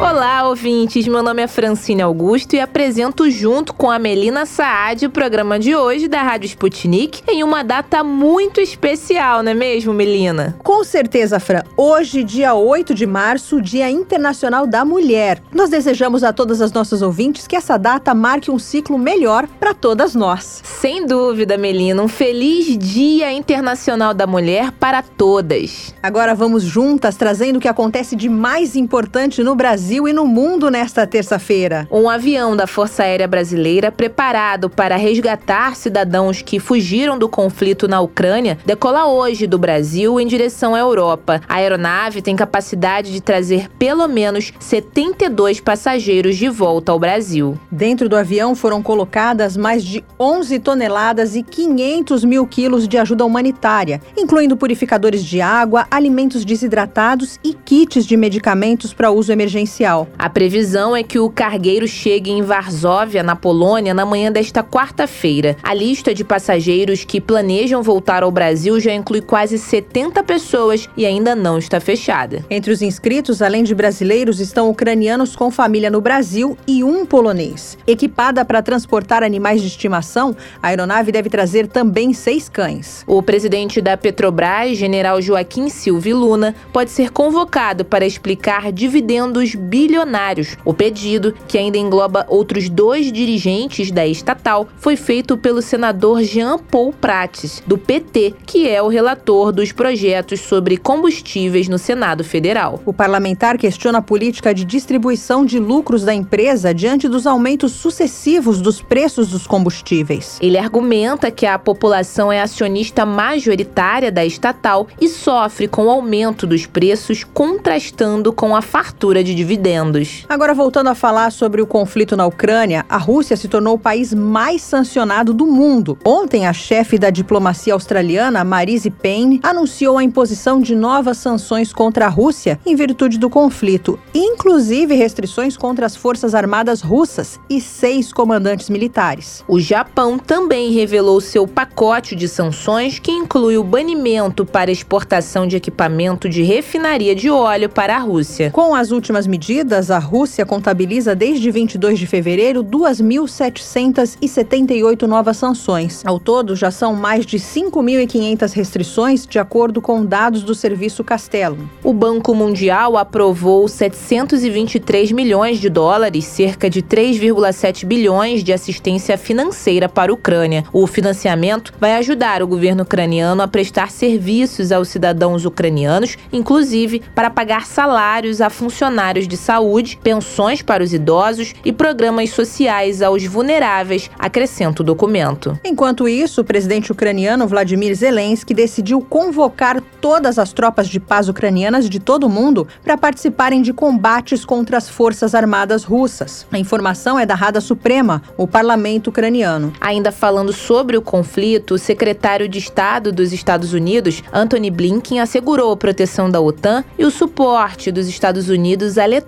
Olá, ouvintes. Meu nome é Francine Augusto e apresento junto com a Melina Saad o programa de hoje da Rádio Sputnik em uma data muito especial, não é mesmo, Melina? Com certeza, Fran. Hoje, dia 8 de março, Dia Internacional da Mulher. Nós desejamos a todas as nossas ouvintes que essa data marque um ciclo melhor para todas nós. Sem dúvida, Melina. Um feliz Dia Internacional da Mulher para todas. Agora vamos juntas trazendo o que acontece de mais importante no Brasil Brasil e no mundo nesta terça-feira. Um avião da Força Aérea Brasileira, preparado para resgatar cidadãos que fugiram do conflito na Ucrânia, decola hoje do Brasil em direção à Europa. A aeronave tem capacidade de trazer pelo menos 72 passageiros de volta ao Brasil. Dentro do avião foram colocadas mais de 11 toneladas e 500 mil quilos de ajuda humanitária, incluindo purificadores de água, alimentos desidratados e kits de medicamentos para uso emergencial a previsão é que o cargueiro chegue em Varsóvia, na Polônia, na manhã desta quarta-feira. A lista de passageiros que planejam voltar ao Brasil já inclui quase 70 pessoas e ainda não está fechada. Entre os inscritos, além de brasileiros, estão ucranianos com família no Brasil e um polonês. Equipada para transportar animais de estimação, a aeronave deve trazer também seis cães. O presidente da Petrobras, general Joaquim Silva Luna, pode ser convocado para explicar dividendos bilionários. O pedido, que ainda engloba outros dois dirigentes da estatal, foi feito pelo senador Jean Paul Prates, do PT, que é o relator dos projetos sobre combustíveis no Senado Federal. O parlamentar questiona a política de distribuição de lucros da empresa diante dos aumentos sucessivos dos preços dos combustíveis. Ele argumenta que a população é acionista majoritária da estatal e sofre com o aumento dos preços, contrastando com a fartura de dividendos dividendos. Agora, voltando a falar sobre o conflito na Ucrânia, a Rússia se tornou o país mais sancionado do mundo. Ontem, a chefe da diplomacia australiana, Marise Payne, anunciou a imposição de novas sanções contra a Rússia em virtude do conflito, inclusive restrições contra as forças armadas russas e seis comandantes militares. O Japão também revelou seu pacote de sanções, que inclui o banimento para exportação de equipamento de refinaria de óleo para a Rússia. Com as últimas medidas, a Rússia contabiliza desde 22 de fevereiro 2.778 novas sanções. Ao todo, já são mais de 5.500 restrições, de acordo com dados do Serviço Castelo. O Banco Mundial aprovou 723 milhões de dólares, cerca de 3,7 bilhões de assistência financeira para a Ucrânia. O financiamento vai ajudar o governo ucraniano a prestar serviços aos cidadãos ucranianos, inclusive para pagar salários a funcionários de saúde, pensões para os idosos e programas sociais aos vulneráveis, acrescenta o documento. Enquanto isso, o presidente ucraniano Vladimir Zelensky decidiu convocar todas as tropas de paz ucranianas de todo o mundo para participarem de combates contra as forças armadas russas. A informação é da Rada Suprema, o parlamento ucraniano. Ainda falando sobre o conflito, o secretário de Estado dos Estados Unidos, Antony Blinken, assegurou a proteção da OTAN e o suporte dos Estados Unidos à Letônia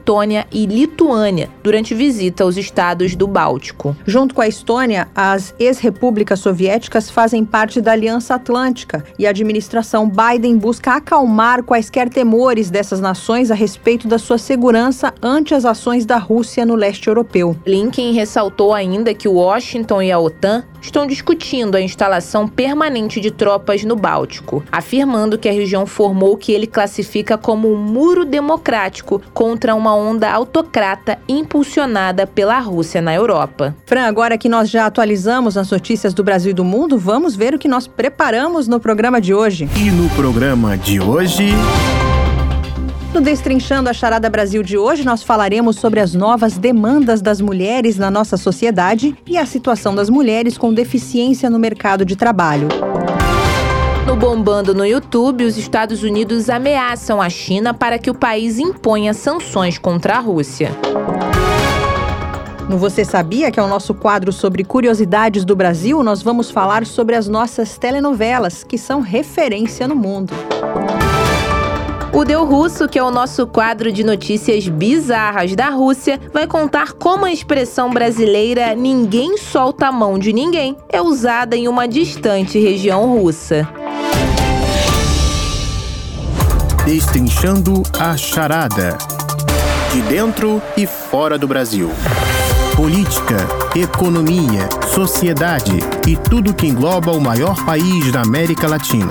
e Lituânia durante visita aos estados do Báltico. Junto com a Estônia, as ex-repúblicas soviéticas fazem parte da Aliança Atlântica e a administração Biden busca acalmar quaisquer temores dessas nações a respeito da sua segurança ante as ações da Rússia no leste europeu. Lincoln ressaltou ainda que Washington e a OTAN estão discutindo a instalação permanente de tropas no Báltico, afirmando que a região formou o que ele classifica como um muro democrático contra uma onda autocrata impulsionada pela Rússia na Europa. Fran, agora que nós já atualizamos as notícias do Brasil e do mundo, vamos ver o que nós preparamos no programa de hoje. E no programa de hoje. No Destrinchando a Charada Brasil de hoje, nós falaremos sobre as novas demandas das mulheres na nossa sociedade e a situação das mulheres com deficiência no mercado de trabalho. No Bombando no YouTube, os Estados Unidos ameaçam a China para que o país imponha sanções contra a Rússia. No Você Sabia, que é o nosso quadro sobre curiosidades do Brasil, nós vamos falar sobre as nossas telenovelas, que são referência no mundo. O Deu Russo, que é o nosso quadro de notícias bizarras da Rússia, vai contar como a expressão brasileira ninguém solta a mão de ninguém é usada em uma distante região russa. Destrinchando a charada. De dentro e fora do Brasil. Política, economia, sociedade e tudo que engloba o maior país da América Latina.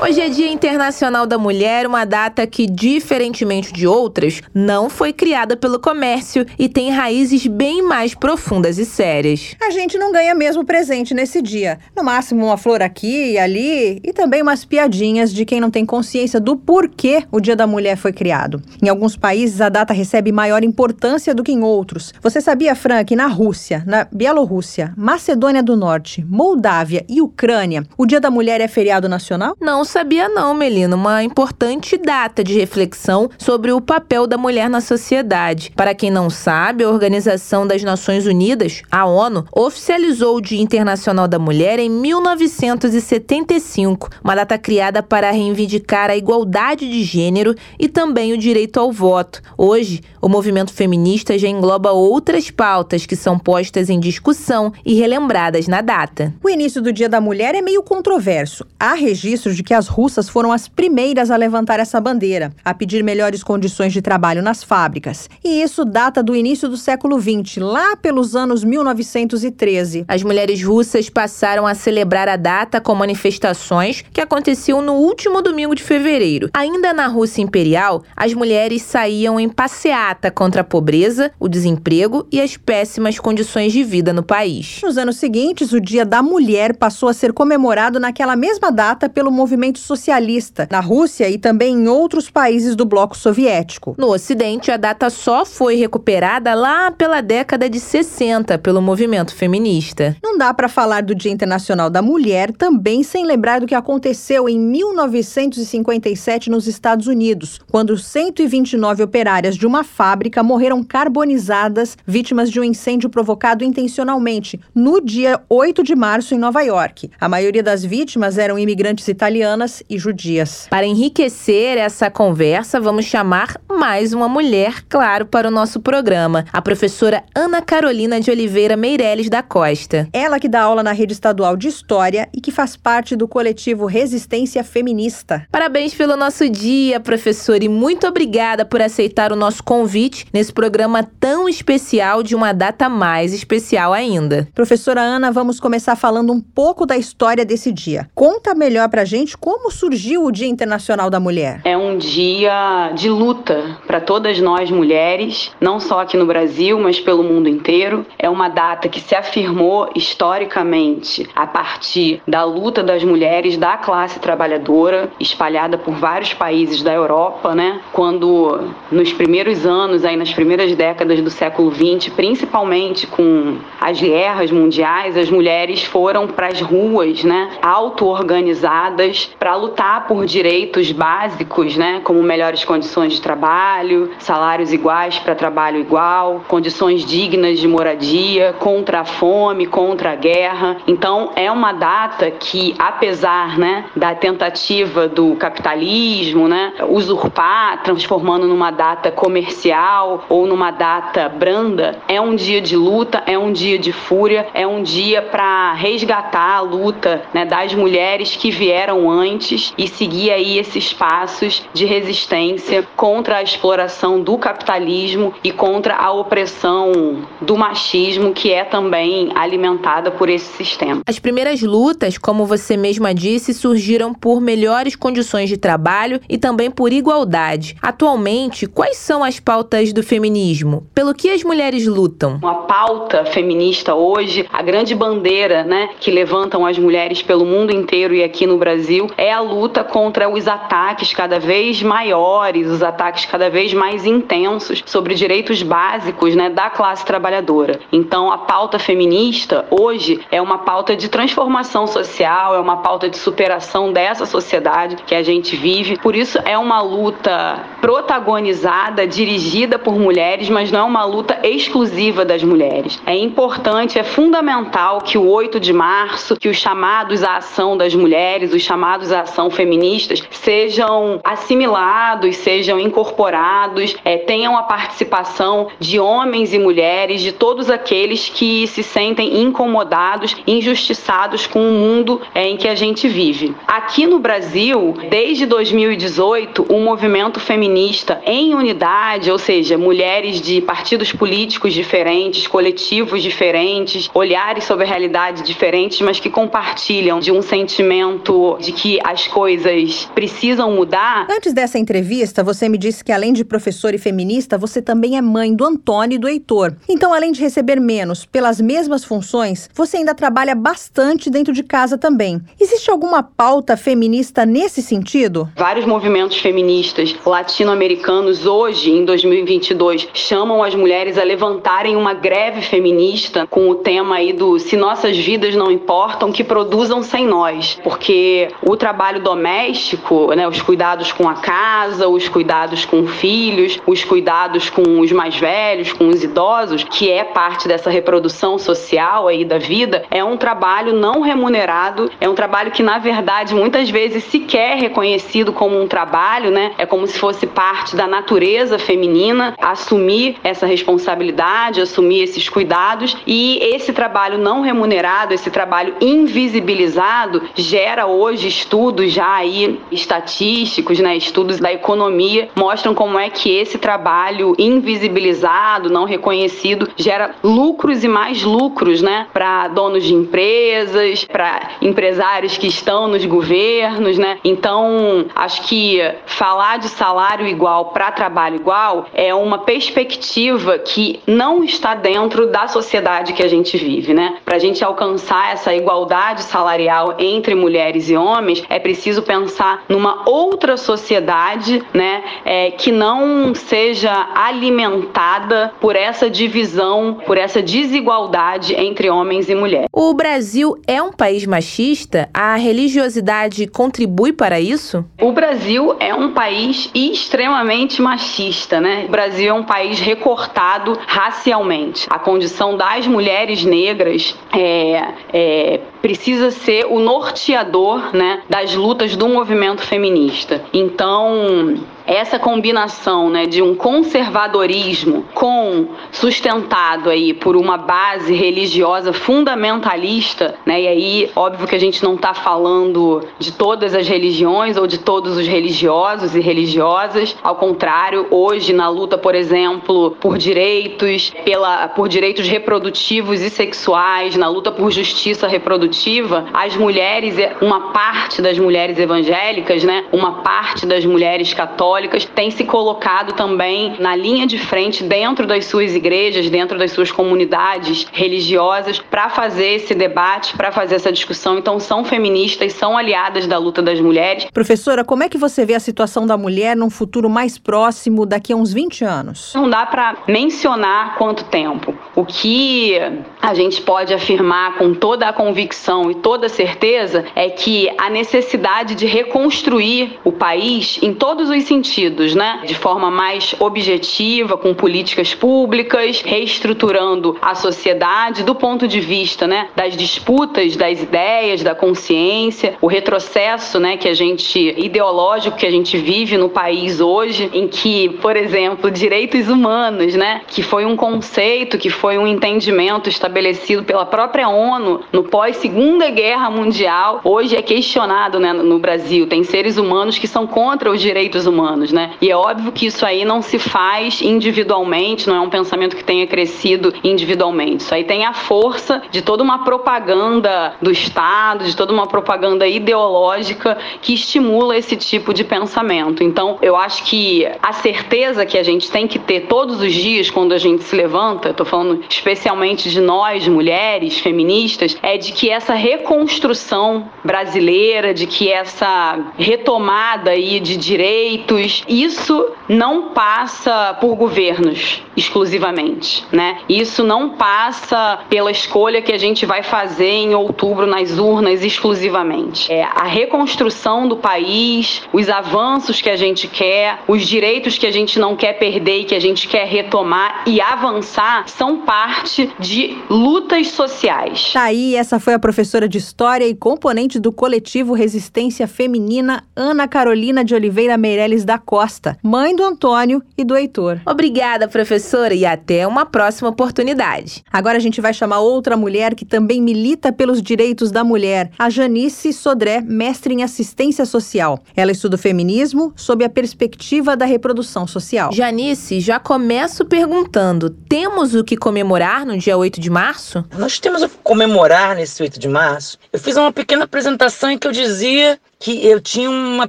Hoje é Dia Internacional da Mulher, uma data que, diferentemente de outras, não foi criada pelo comércio e tem raízes bem mais profundas e sérias. A gente não ganha mesmo presente nesse dia. No máximo, uma flor aqui e ali e também umas piadinhas de quem não tem consciência do porquê o Dia da Mulher foi criado. Em alguns países, a data recebe maior importância do que em outros. Você sabia, Fran, que na Rússia, na Bielorrússia, Macedônia do Norte, Moldávia e Ucrânia, o Dia da Mulher é feriado nacional? Não sabia não, Melina, uma importante data de reflexão sobre o papel da mulher na sociedade. Para quem não sabe, a Organização das Nações Unidas, a ONU, oficializou o Dia Internacional da Mulher em 1975, uma data criada para reivindicar a igualdade de gênero e também o direito ao voto. Hoje, o movimento feminista já engloba outras pautas que são postas em discussão e relembradas na data. O início do Dia da Mulher é meio controverso. Há registros de que as russas foram as primeiras a levantar essa bandeira, a pedir melhores condições de trabalho nas fábricas. E isso data do início do século XX, lá pelos anos 1913. As mulheres russas passaram a celebrar a data com manifestações que aconteciam no último domingo de fevereiro. Ainda na Rússia Imperial, as mulheres saíam em passeata contra a pobreza, o desemprego e as péssimas condições de vida no país. Nos anos seguintes, o Dia da Mulher passou a ser comemorado naquela mesma data pelo movimento movimento socialista na Rússia e também em outros países do bloco soviético. No Ocidente, a data só foi recuperada lá pela década de 60 pelo movimento feminista. Não dá para falar do Dia Internacional da Mulher também sem lembrar do que aconteceu em 1957 nos Estados Unidos, quando 129 operárias de uma fábrica morreram carbonizadas, vítimas de um incêndio provocado intencionalmente, no dia 8 de março em Nova York. A maioria das vítimas eram imigrantes italianos e judias. Para enriquecer essa conversa, vamos chamar mais uma mulher, claro, para o nosso programa, a professora Ana Carolina de Oliveira Meirelles da Costa. Ela que dá aula na rede estadual de História e que faz parte do coletivo Resistência Feminista. Parabéns pelo nosso dia, professora, e muito obrigada por aceitar o nosso convite nesse programa tão especial de uma data mais especial ainda. Professora Ana, vamos começar falando um pouco da história desse dia. Conta melhor pra gente como surgiu o Dia Internacional da Mulher? É um dia de luta para todas nós mulheres, não só aqui no Brasil, mas pelo mundo inteiro. É uma data que se afirmou historicamente a partir da luta das mulheres da classe trabalhadora, espalhada por vários países da Europa, né? Quando nos primeiros anos, aí nas primeiras décadas do século XX, principalmente com as guerras mundiais, as mulheres foram para as ruas, né? Auto-organizadas para lutar por direitos básicos, né, como melhores condições de trabalho, salários iguais para trabalho igual, condições dignas de moradia, contra a fome, contra a guerra. Então é uma data que, apesar, né, da tentativa do capitalismo, né, usurpar, transformando numa data comercial ou numa data branda, é um dia de luta, é um dia de fúria, é um dia para resgatar a luta, né, das mulheres que vieram antes antes e seguir aí esses passos de resistência contra a exploração do capitalismo e contra a opressão do machismo que é também alimentada por esse sistema. As primeiras lutas, como você mesma disse, surgiram por melhores condições de trabalho e também por igualdade. Atualmente, quais são as pautas do feminismo? Pelo que as mulheres lutam? A pauta feminista hoje, a grande bandeira, né, que levantam as mulheres pelo mundo inteiro e aqui no Brasil é a luta contra os ataques cada vez maiores, os ataques cada vez mais intensos sobre direitos básicos né, da classe trabalhadora. Então, a pauta feminista hoje é uma pauta de transformação social, é uma pauta de superação dessa sociedade que a gente vive. Por isso, é uma luta protagonizada, dirigida por mulheres, mas não é uma luta exclusiva das mulheres. É importante, é fundamental que o 8 de março, que os chamados à ação das mulheres, os chamados chamados à ação feministas sejam assimilados, sejam incorporados, é, tenham a participação de homens e mulheres, de todos aqueles que se sentem incomodados, injustiçados com o mundo é, em que a gente vive. Aqui no Brasil, desde 2018, o movimento feminista em unidade, ou seja, mulheres de partidos políticos diferentes, coletivos diferentes, olhares sobre a realidade diferentes, mas que compartilham de um sentimento de que as coisas precisam mudar. Antes dessa entrevista, você me disse que além de professora e feminista, você também é mãe do Antônio e do Heitor. Então, além de receber menos pelas mesmas funções, você ainda trabalha bastante dentro de casa também. Existe alguma pauta feminista nesse sentido? Vários movimentos feministas latino-americanos hoje, em 2022, chamam as mulheres a levantarem uma greve feminista com o tema aí do se nossas vidas não importam, que produzam sem nós. Porque o trabalho doméstico, né, os cuidados com a casa, os cuidados com filhos, os cuidados com os mais velhos, com os idosos, que é parte dessa reprodução social aí da vida, é um trabalho não remunerado, é um trabalho que na verdade muitas vezes sequer é reconhecido como um trabalho, né? É como se fosse parte da natureza feminina assumir essa responsabilidade, assumir esses cuidados e esse trabalho não remunerado, esse trabalho invisibilizado gera hoje estudos já aí estatísticos, né, estudos da economia mostram como é que esse trabalho invisibilizado, não reconhecido, gera lucros e mais lucros, né, para donos de empresas, para empresários que estão nos governos, né? Então, acho que falar de salário igual para trabalho igual é uma perspectiva que não está dentro da sociedade que a gente vive, né? Para a gente alcançar essa igualdade salarial entre mulheres e homens, é preciso pensar numa outra sociedade, né, é, que não seja alimentada por essa divisão, por essa desigualdade entre homens e mulheres. O Brasil é um país machista? A religiosidade contribui para isso? O Brasil é um país extremamente machista, né? O Brasil é um país recortado racialmente. A condição das mulheres negras é, é precisa ser o norteador né, das lutas do movimento feminista. Então, essa combinação né, de um conservadorismo com sustentado aí por uma base religiosa fundamentalista, né, e aí óbvio que a gente não está falando de todas as religiões ou de todos os religiosos e religiosas, ao contrário, hoje na luta, por exemplo, por direitos, pela, por direitos reprodutivos e sexuais, na luta por justiça reprodutiva, as mulheres, uma parte das mulheres evangélicas, né, uma parte das mulheres católicas católicas têm se colocado também na linha de frente dentro das suas igrejas, dentro das suas comunidades religiosas, para fazer esse debate, para fazer essa discussão. Então, são feministas, são aliadas da luta das mulheres. Professora, como é que você vê a situação da mulher num futuro mais próximo, daqui a uns 20 anos? Não dá para mencionar quanto tempo. O que a gente pode afirmar com toda a convicção e toda a certeza é que a necessidade de reconstruir o país em todos os sentidos sentidos, né? De forma mais objetiva, com políticas públicas, reestruturando a sociedade do ponto de vista, né, das disputas das ideias, da consciência, o retrocesso, né, que a gente ideológico que a gente vive no país hoje, em que, por exemplo, direitos humanos, né, que foi um conceito, que foi um entendimento estabelecido pela própria ONU no pós Segunda Guerra Mundial, hoje é questionado, né, no Brasil. Tem seres humanos que são contra os direitos humanos anos, né? E é óbvio que isso aí não se faz individualmente, não é um pensamento que tenha crescido individualmente. Isso aí tem a força de toda uma propaganda do Estado, de toda uma propaganda ideológica que estimula esse tipo de pensamento. Então, eu acho que a certeza que a gente tem que ter todos os dias quando a gente se levanta, estou falando especialmente de nós, mulheres, feministas, é de que essa reconstrução brasileira, de que essa retomada aí de direitos Isso não passa por governos exclusivamente, né? Isso não passa pela escolha que a gente vai fazer em outubro nas urnas exclusivamente. É a reconstrução do país, os avanços que a gente quer, os direitos que a gente não quer perder e que a gente quer retomar e avançar são parte de lutas sociais. Tá aí, essa foi a professora de História e componente do coletivo Resistência Feminina, Ana Carolina de Oliveira Meirelles da Costa, mãe do Antônio e do Heitor. Obrigada, professora, e até uma próxima oportunidade. Agora a gente vai chamar outra mulher que também milita pelos direitos da mulher, a Janice Sodré, mestre em assistência social. Ela estuda o feminismo sob a perspectiva da reprodução social. Janice, já começo perguntando: temos o que comemorar no dia 8 de março? Nós temos o que comemorar nesse 8 de março. Eu fiz uma pequena apresentação em que eu dizia que eu tinha uma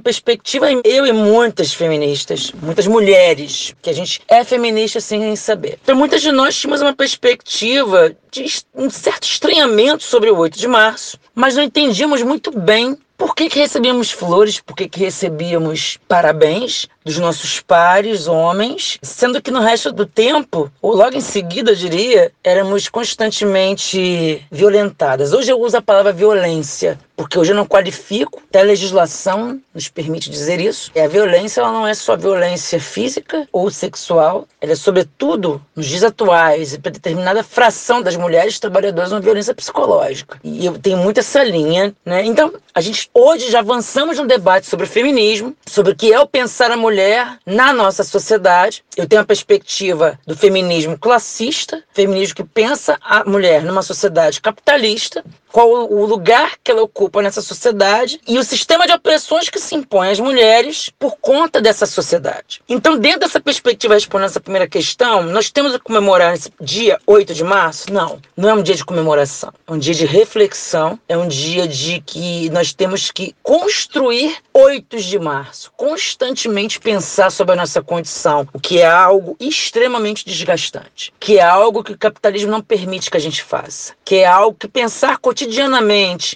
perspectiva, eu e muitas feministas, muitas mulheres, que a gente é feminista sem saber. Então, muitas de nós tínhamos uma perspectiva de um certo estranhamento sobre o 8 de março, mas não entendíamos muito bem por que, que recebíamos flores, por que, que recebíamos parabéns dos nossos pares, homens, sendo que no resto do tempo, ou logo em seguida, eu diria, éramos constantemente violentadas. Hoje eu uso a palavra violência, porque hoje eu não qualifico, até a legislação nos permite dizer isso. E a violência ela não é só violência física ou sexual, ela é sobretudo, nos dias atuais, e para determinada fração das mulheres trabalhadoras, uma violência psicológica. E eu tenho muito essa linha, né? Então, a gente hoje já avançamos no debate sobre o feminismo, sobre o que é o pensar a mulher na nossa sociedade. Eu tenho a perspectiva do feminismo classista, feminismo que pensa a mulher numa sociedade capitalista, qual o lugar que ela ocupa nessa sociedade e o sistema de opressões que se impõe às mulheres por conta dessa sociedade. Então, dentro dessa perspectiva, respondendo essa primeira questão, nós temos a comemorar esse dia 8 de março? Não, não é um dia de comemoração, é um dia de reflexão, é um dia de que nós temos que construir 8 de março, constantemente pensar sobre a nossa condição, o que é algo extremamente desgastante, que é algo que o capitalismo não permite que a gente faça, que é algo que pensar cotidianamente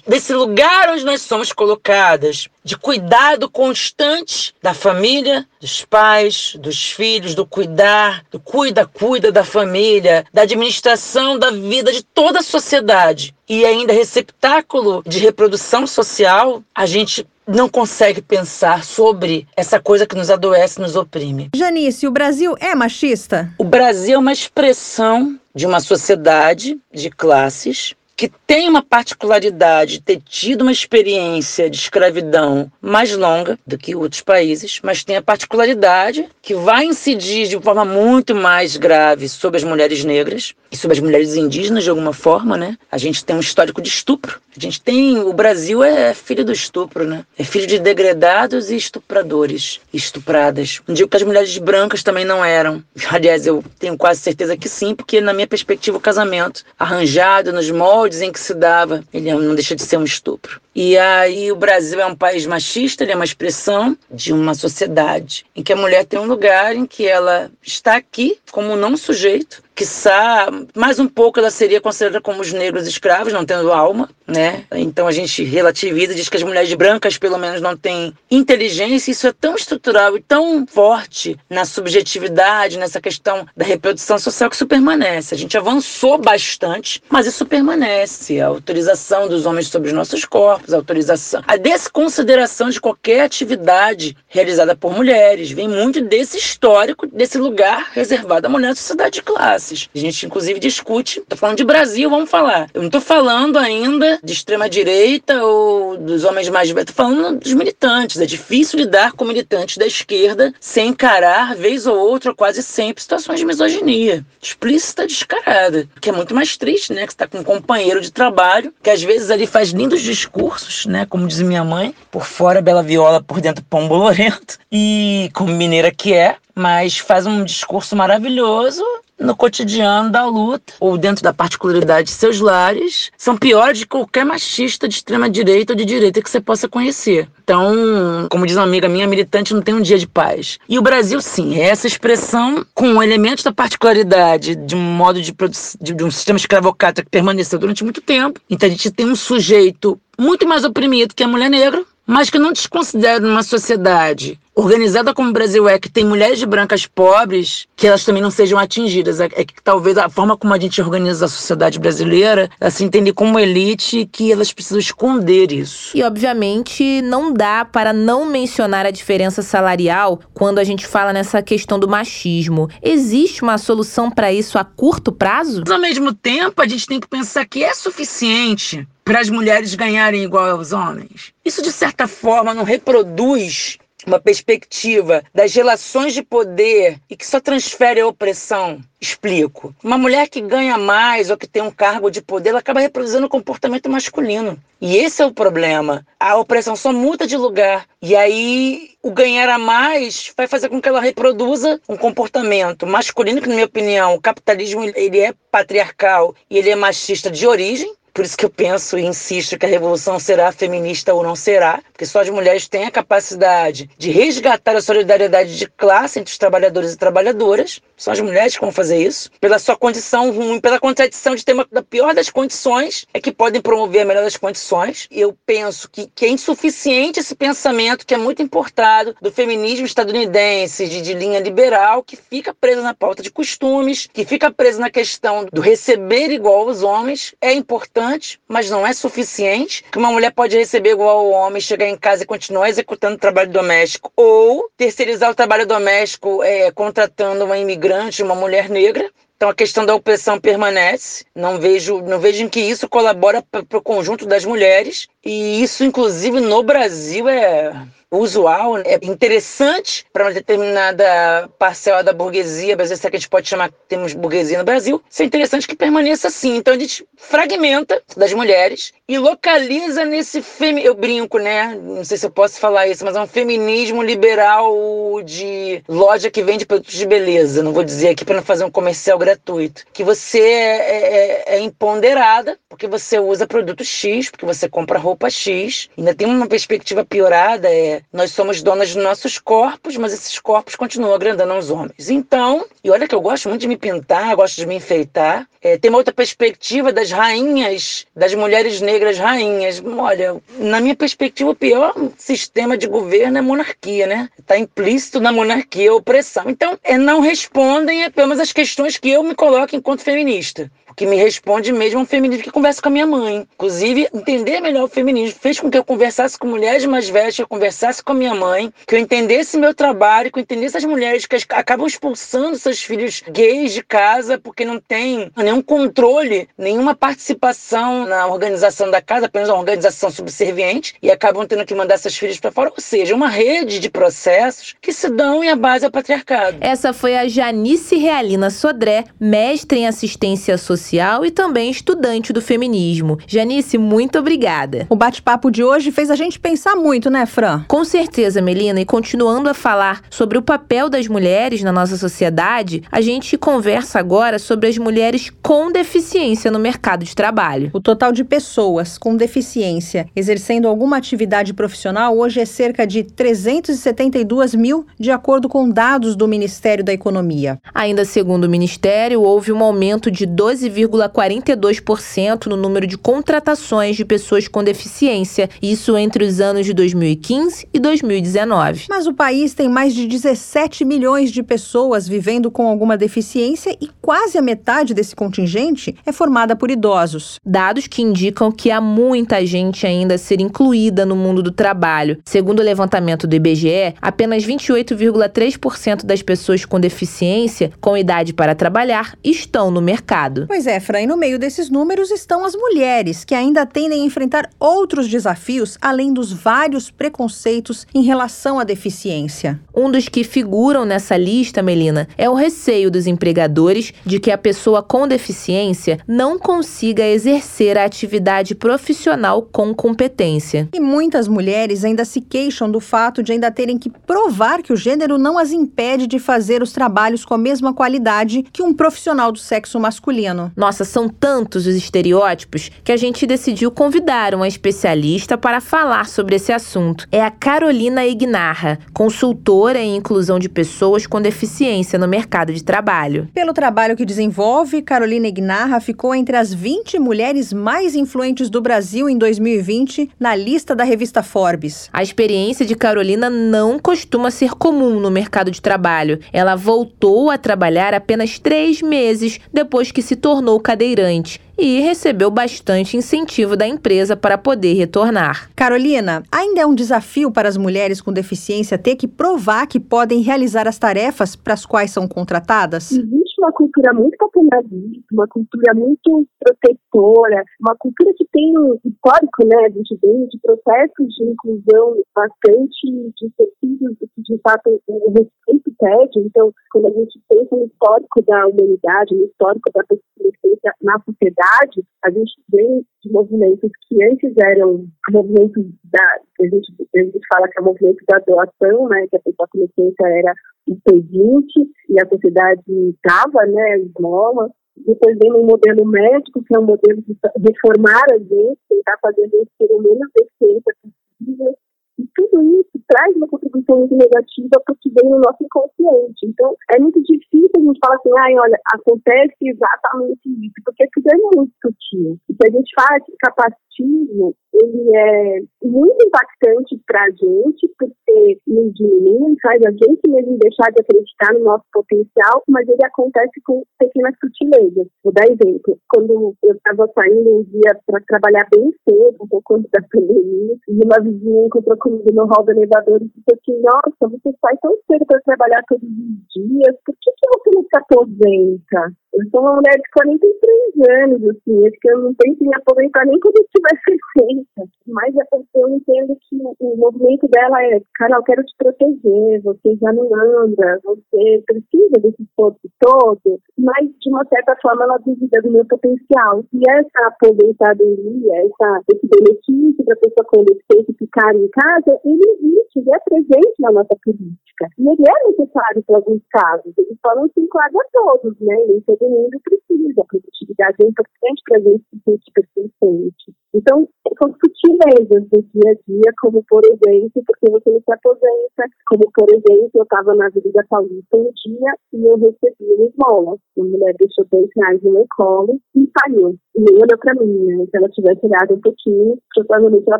desse lugar onde nós somos colocadas, de cuidado constante da família, dos pais, dos filhos, do cuidar, do cuida, cuida da família, da administração da vida de toda a sociedade e ainda receptáculo de reprodução social, a gente não consegue pensar sobre essa coisa que nos adoece, nos oprime. Janice, o Brasil é machista? O Brasil é uma expressão de uma sociedade de classes que tem uma particularidade ter tido uma experiência de escravidão mais longa do que outros países, mas tem a particularidade que vai incidir de forma muito mais grave sobre as mulheres negras e sobre as mulheres indígenas de alguma forma, né? A gente tem um histórico de estupro. A gente tem, o Brasil é filho do estupro, né? É filho de degradados e estupradores, estupradas. Não digo que as mulheres brancas também não eram. Aliás, eu tenho quase certeza que sim, porque na minha perspectiva o casamento arranjado nos moldes em que se dava, ele não deixa de ser um estupro. E aí o Brasil é um país machista, ele é uma expressão de uma sociedade em que a mulher tem um lugar em que ela está aqui como não sujeito, quiçá mais um pouco ela seria considerada como os negros escravos, não tendo alma, né? Então a gente relativiza, diz que as mulheres brancas pelo menos não têm inteligência, isso é tão estrutural e tão forte na subjetividade, nessa questão da reprodução social que isso permanece. A gente avançou bastante, mas isso permanece. A autorização dos homens sobre os nossos corpos, a autorização, a desconsideração de qualquer atividade realizada por mulheres, vem muito desse histórico, desse lugar reservado à mulher na sociedade de classe classes. A gente, inclusive, discute. Tô falando de Brasil, vamos falar. Eu não tô falando ainda de extrema-direita ou dos homens mais. Eu tô falando dos militantes. É difícil lidar com militantes da esquerda sem encarar, vez ou outra, quase sempre, situações de misoginia. Explícita, descarada. Que é muito mais triste, né? Que você tá com um companheiro de trabalho que às vezes ali faz lindos discursos, né? Como diz minha mãe, por fora bela viola, por dentro pão bolorento. E como mineira que é, mas faz um discurso maravilhoso no cotidiano da luta ou dentro da particularidade de seus lares são piores de qualquer machista de extrema direita ou de direita que você possa conhecer. Então, como diz uma amiga minha, militante não tem um dia de paz. E o Brasil, sim, é essa expressão com elementos da particularidade de um modo de, de, de um sistema escravocrata que permaneceu durante muito tempo. Então, a gente tem um sujeito muito mais oprimido que a mulher negra, mas que não desconsidera numa sociedade organizada como o Brasil é, que tem mulheres brancas pobres, que elas também não sejam atingidas. É, é que talvez a forma como a gente organiza a sociedade brasileira, se entende como elite, que elas precisam esconder isso. E, obviamente, não dá para não mencionar a diferença salarial quando a gente fala nessa questão do machismo. Existe uma solução para isso a curto prazo? Mas, ao mesmo tempo, a gente tem que pensar que é suficiente para as mulheres ganharem igual aos homens. Isso, de certa forma, não reproduz uma perspectiva das relações de poder e que só transfere a opressão. Explico. Uma mulher que ganha mais ou que tem um cargo de poder, ela acaba reproduzindo o comportamento masculino. E esse é o problema. A opressão só muda de lugar. E aí o ganhar a mais vai fazer com que ela reproduza um comportamento masculino, que na minha opinião, o capitalismo ele é patriarcal e ele é machista de origem. Por isso que eu penso e insisto que a revolução será feminista ou não será, porque só as mulheres têm a capacidade de resgatar a solidariedade de classe entre os trabalhadores e trabalhadoras. São as mulheres que vão fazer isso. Pela sua condição ruim, pela contradição de ter uma da pior das condições, é que podem promover a melhor das condições. Eu penso que, que é insuficiente esse pensamento que é muito importado do feminismo estadunidense, de, de linha liberal, que fica preso na pauta de costumes, que fica preso na questão do receber igual aos homens. É importante importante, mas não é suficiente. Que uma mulher pode receber igual ao homem, chegar em casa e continuar executando o trabalho doméstico, ou terceirizar o trabalho doméstico é, contratando uma imigrante, uma mulher negra. Então a questão da opressão permanece. Não vejo, não vejo em que isso colabora para o conjunto das mulheres. E isso, inclusive, no Brasil é usual, é interessante para uma determinada parcela da burguesia, vezes é que a gente pode chamar, temos burguesia no Brasil, isso é interessante que permaneça assim. Então a gente fragmenta das mulheres e localiza nesse femi eu brinco, né? Não sei se eu posso falar isso, mas é um feminismo liberal de loja que vende produtos de beleza. Não vou dizer aqui para não fazer um comercial gratuito. Que você é, é, é empoderada porque você usa produto X, porque você compra roupa X. Ainda tem uma perspectiva piorada, é nós somos donas dos nossos corpos, mas esses corpos continuam agrandando aos homens. Então, e olha que eu gosto muito de me pintar, gosto de me enfeitar. É, tem uma outra perspectiva das rainhas, das mulheres negras rainhas. Olha, na minha perspectiva, o pior sistema de governo é monarquia, né? Está implícito na monarquia a opressão. Então, é, não respondem apenas as questões que eu me coloco enquanto feminista que me responde mesmo um feminismo que conversa com a minha mãe. Inclusive, entender melhor o feminismo fez com que eu conversasse com mulheres mais velhas, que eu conversasse com a minha mãe, que eu entendesse meu trabalho, que eu entendesse as mulheres que acabam expulsando seus filhos gays de casa porque não tem nenhum controle, nenhuma participação na organização da casa, apenas uma organização subserviente, e acabam tendo que mandar seus filhos para fora. Ou seja, uma rede de processos que se dão em a base ao patriarcado. Essa foi a Janice Realina Sodré, mestre em assistência social social e também estudante do feminismo. Janice, muito obrigada. O bate-papo de hoje fez a gente pensar muito, né, Fran? Com certeza, Melina. E continuando a falar sobre o papel das mulheres na nossa sociedade, a gente conversa agora sobre as mulheres com deficiência no mercado de trabalho. O total de pessoas com deficiência exercendo alguma atividade profissional hoje é cerca de 372 mil, de acordo com dados do Ministério da Economia. Ainda segundo o Ministério, houve um aumento de 12 2,42% no número de contratações de pessoas com deficiência, isso entre os anos de 2015 e 2019. Mas o país tem mais de 17 milhões de pessoas vivendo com alguma deficiência e quase a metade desse contingente é formada por idosos. Dados que indicam que há muita gente ainda a ser incluída no mundo do trabalho. Segundo o levantamento do IBGE, apenas 28,3% das pessoas com deficiência com idade para trabalhar estão no mercado. Pois é, Fran, e no meio desses números estão as mulheres, que ainda tendem a enfrentar outros desafios além dos vários preconceitos em relação à deficiência. Um dos que figuram nessa lista, Melina, é o receio dos empregadores de que a pessoa com deficiência não consiga exercer a atividade profissional com competência. E muitas mulheres ainda se queixam do fato de ainda terem que provar que o gênero não as impede de fazer os trabalhos com a mesma qualidade que um profissional do sexo masculino. Nossa, são tantos os estereótipos que a gente decidiu convidar uma especialista para falar sobre esse assunto. É a Carolina Ignarra, consultora em inclusão de pessoas com deficiência no mercado de trabalho. Pelo trabalho que desenvolve, Carolina Ignarra ficou entre as 20 mulheres mais influentes do Brasil em 2020 na lista da revista Forbes. A experiência de Carolina não costuma ser comum no mercado de trabalho. Ela voltou a trabalhar apenas três meses depois que se tornou cadeirante e recebeu bastante incentivo da empresa para poder retornar. Carolina, ainda é um desafio para as mulheres com deficiência ter que provar que podem realizar as tarefas para as quais são contratadas? Existe uma cultura muito paternalista, uma cultura muito protetora, uma cultura que tem um histórico, né, a gente vem de processos de inclusão bastante distorcidos do que de fato o respeito pede. Então, quando a gente pensa no histórico da humanidade, no histórico da deficiência na sociedade, a gente vem movimentos que antes eram movimentos da, a gente, a gente fala que é o movimento da doação, né, que a pessoa com deficiência era um pedinte e a sociedade dava, né, esmola. Depois vem um modelo médico, que é um modelo de reformar a gente, tentar fazer a gente ter o menos deficiência possível. E tudo isso traz uma contribuição muito negativa porque vem no nosso inconsciente. Então, é muito difícil a gente falar assim, ai, olha, acontece exatamente isso, porque tudo é muito sutil. E se a gente faz capacitismo, ele é muito impactante para a gente, porque nos diminui, faz a gente mesmo deixar de acreditar no nosso potencial, mas ele acontece com pequenas sutilezas. Vou dar exemplo. Quando eu estava saindo um dia para trabalhar bem cedo, um pouco antes da pandemia, e uma vizinha encontrou comigo no hall do elevador e disse assim, nossa, você sai tão cedo para trabalhar todos os dias, por que, que você não se aposenta? Eu sou uma mulher de 43 anos, assim, acho que eu não penso em aposentar nem quando eu tiver 60. Mas é eu entendo que o movimento dela é, Carol, quero te proteger, você já não anda, você precisa desse esforço todo, mas de uma certa forma ela duvida do meu potencial. E essa aposentadoria, essa, esse benefício para a pessoa com deficiência ficar em casa, ele existe, ele é presente na nossa política. E ele é necessário para alguns casos. Ele só não se enquadra todos, né? Nem todo mundo precisa. A produtividade é importante para a gente se sentir persistente. Então, são sutilezas do dia a dia, como por exemplo, porque você não se aposenta, como por exemplo, eu estava na Avenida Paulista um dia e eu recebi uma esmola. Uma mulher deixou dois reais no meu colo e saiu. E nem olhou para mim, né? Se ela tivesse olhado um pouquinho, provavelmente ela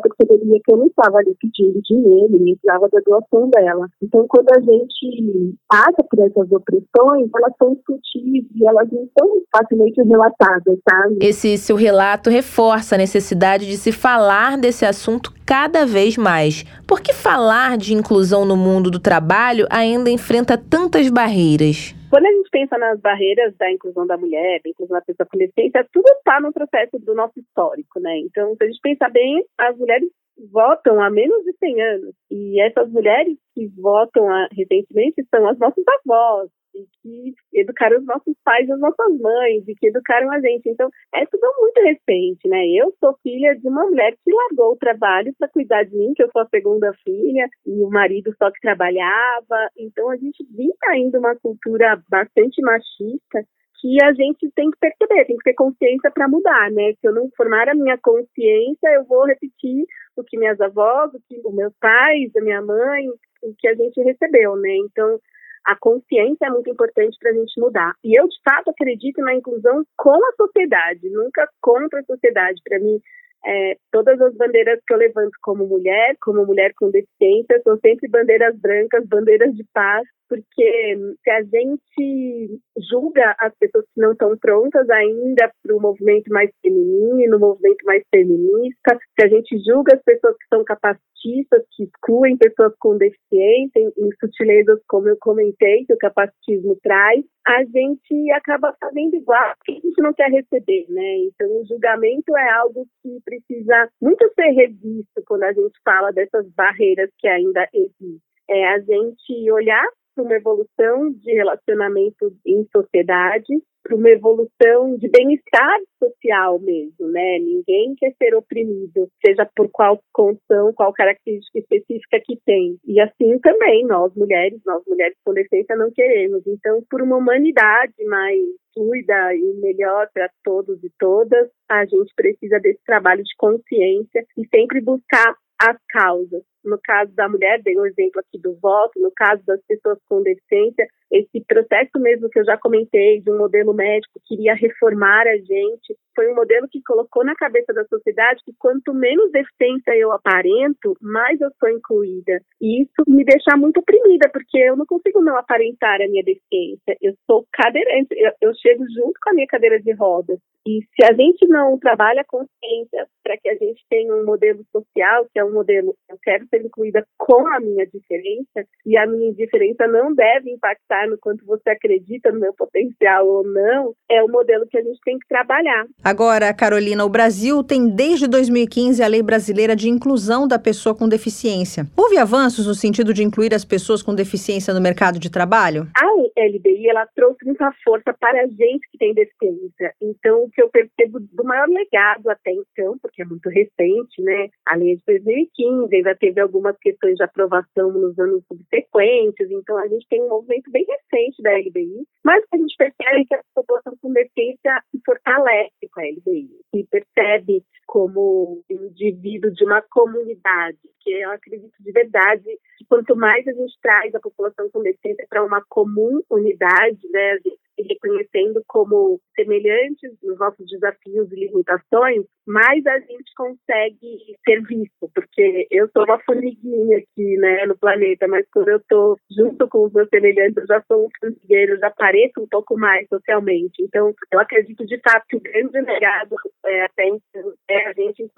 perceberia que eu não estava ali pedindo dinheiro, nem precisava da doação dela. Então, quando a gente passa por essas opressões, elas são sutis e elas não são facilmente relatadas, sabe? Esse seu relato reforça a necessidade de se falar desse assunto cada vez mais. Por que falar de inclusão no mundo do trabalho ainda enfrenta tantas barreiras? Quando a gente pensa nas barreiras da inclusão da mulher, da inclusão da pessoa com deficiência, tudo está no processo do nosso histórico, né? Então, se a gente pensar bem, as mulheres votam há menos de 100 anos. E essas mulheres que votam recentemente são as nossas avós, e que educaram os nossos pais e as nossas mães, e que educaram a gente. Então, é tudo muito recente, né? Eu sou filha de uma mulher que largou o trabalho para cuidar de mim, que eu sou a segunda filha, e o marido só que trabalhava. Então, a gente vinha ainda uma cultura bastante machista que a gente tem que perceber, tem que ter consciência para mudar, né? Se eu não formar a minha consciência, eu vou repetir o que minhas avós, o que os meus pais, a minha mãe, o que a gente recebeu, né? Então, a consciência é muito importante para a gente mudar. E eu, de fato, acredito na inclusão com a sociedade, nunca contra a sociedade. Para mim, é, todas as bandeiras que eu levanto como mulher, como mulher com deficiência, são sempre bandeiras brancas, bandeiras de paz, porque se a gente julga as pessoas que não estão prontas ainda para o movimento mais feminino, movimento mais feminista, se a gente julga as pessoas que são capacitistas, que excluem pessoas com deficiência, em, em sutilezas como eu comentei, que o capacitismo traz, a gente acaba fazendo igual, porque a gente não quer receber, né? Então, o julgamento é algo que precisa muito ser revisto quando a gente fala dessas barreiras que ainda existem. É a gente olhar para uma evolução de relacionamento em sociedade, para uma evolução de bem-estar social mesmo, né? Ninguém quer ser oprimido, seja por qual condição, qual característica específica que tem. E assim também nós mulheres, nós mulheres com deficiência não queremos. Então, por uma humanidade mais fluida e melhor para todos e todas, a gente precisa desse trabalho de consciência e sempre buscar as causas. No caso da mulher, dei um exemplo aqui do voto, no caso das pessoas com deficiência, esse processo mesmo que eu já comentei de um modelo médico que iria reformar a gente, foi um modelo que colocou na cabeça da sociedade que quanto menos deficiência eu aparento, mais eu sou incluída. E isso me deixa muito oprimida, porque eu não consigo não aparentar a minha deficiência. Eu sou cadeirante, eu, eu chego junto com a minha cadeira de rodas. E se a gente não trabalha a consciência para que a gente tenha um modelo social, que é um modelo, eu quero ser incluída com a minha diferença, e a minha diferença não deve impactar no quanto você acredita no meu potencial ou não, é o modelo que a gente tem que trabalhar. Agora, Carolina, o Brasil tem desde 2015 a Lei Brasileira de Inclusão da Pessoa com Deficiência. Houve avanços no sentido de incluir as pessoas com deficiência no mercado de trabalho? A LBI, ela trouxe muita força para a gente que tem deficiência. Então, que eu percebo do maior legado até então, porque é muito recente, né? A lei é de 2015, ainda teve algumas questões de aprovação nos anos subsequentes, então a gente tem um movimento bem recente da LBI, mas a gente percebe que a população com deficiência fortalece com a LBI, se percebe como indivíduo de uma comunidade, que eu acredito de verdade que quanto mais a gente traz a população com deficiência para uma comum unidade, né, reconhecendo como semelhantes nos nossos desafios e limitações, mais a gente consegue ser visto, porque eu sou uma formiguinha aqui, né, no planeta, mas quando eu estou junto com os meus semelhantes, eu já sou um formigueiro, já pareço um pouco mais socialmente. Então, eu acredito de fato que o grande legado é, até então, é a gente,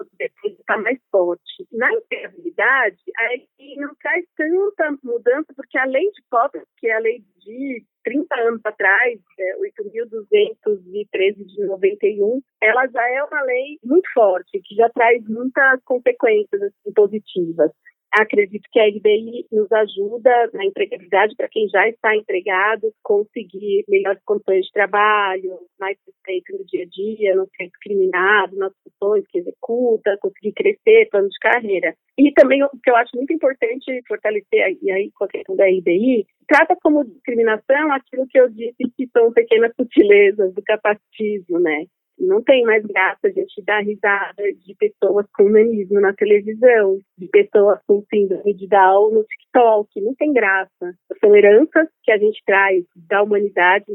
estar mais forte. Na integridade, a não traz tanta mudança, porque a lei de cotas, que é a lei de 30 anos atrás, é, 8.213 de 91, ela já é uma lei muito forte, que já traz muitas consequências assim, positivas. Acredito que a LBI nos ajuda na empregabilidade para quem já está empregado, conseguir melhores condições de trabalho, mais respeito no dia a dia, não ser discriminado nas funções que executa, conseguir crescer, plano de carreira. E também o que eu acho muito importante fortalecer, e aí com a questão da LBI, trata como discriminação aquilo que eu disse que são pequenas sutilezas do capacitismo, né? Não tem mais graça a gente dar risada de pessoas com nanismo na televisão, de pessoas com síndrome de Down no TikTok. Não tem graça. São heranças que a gente traz da humanidade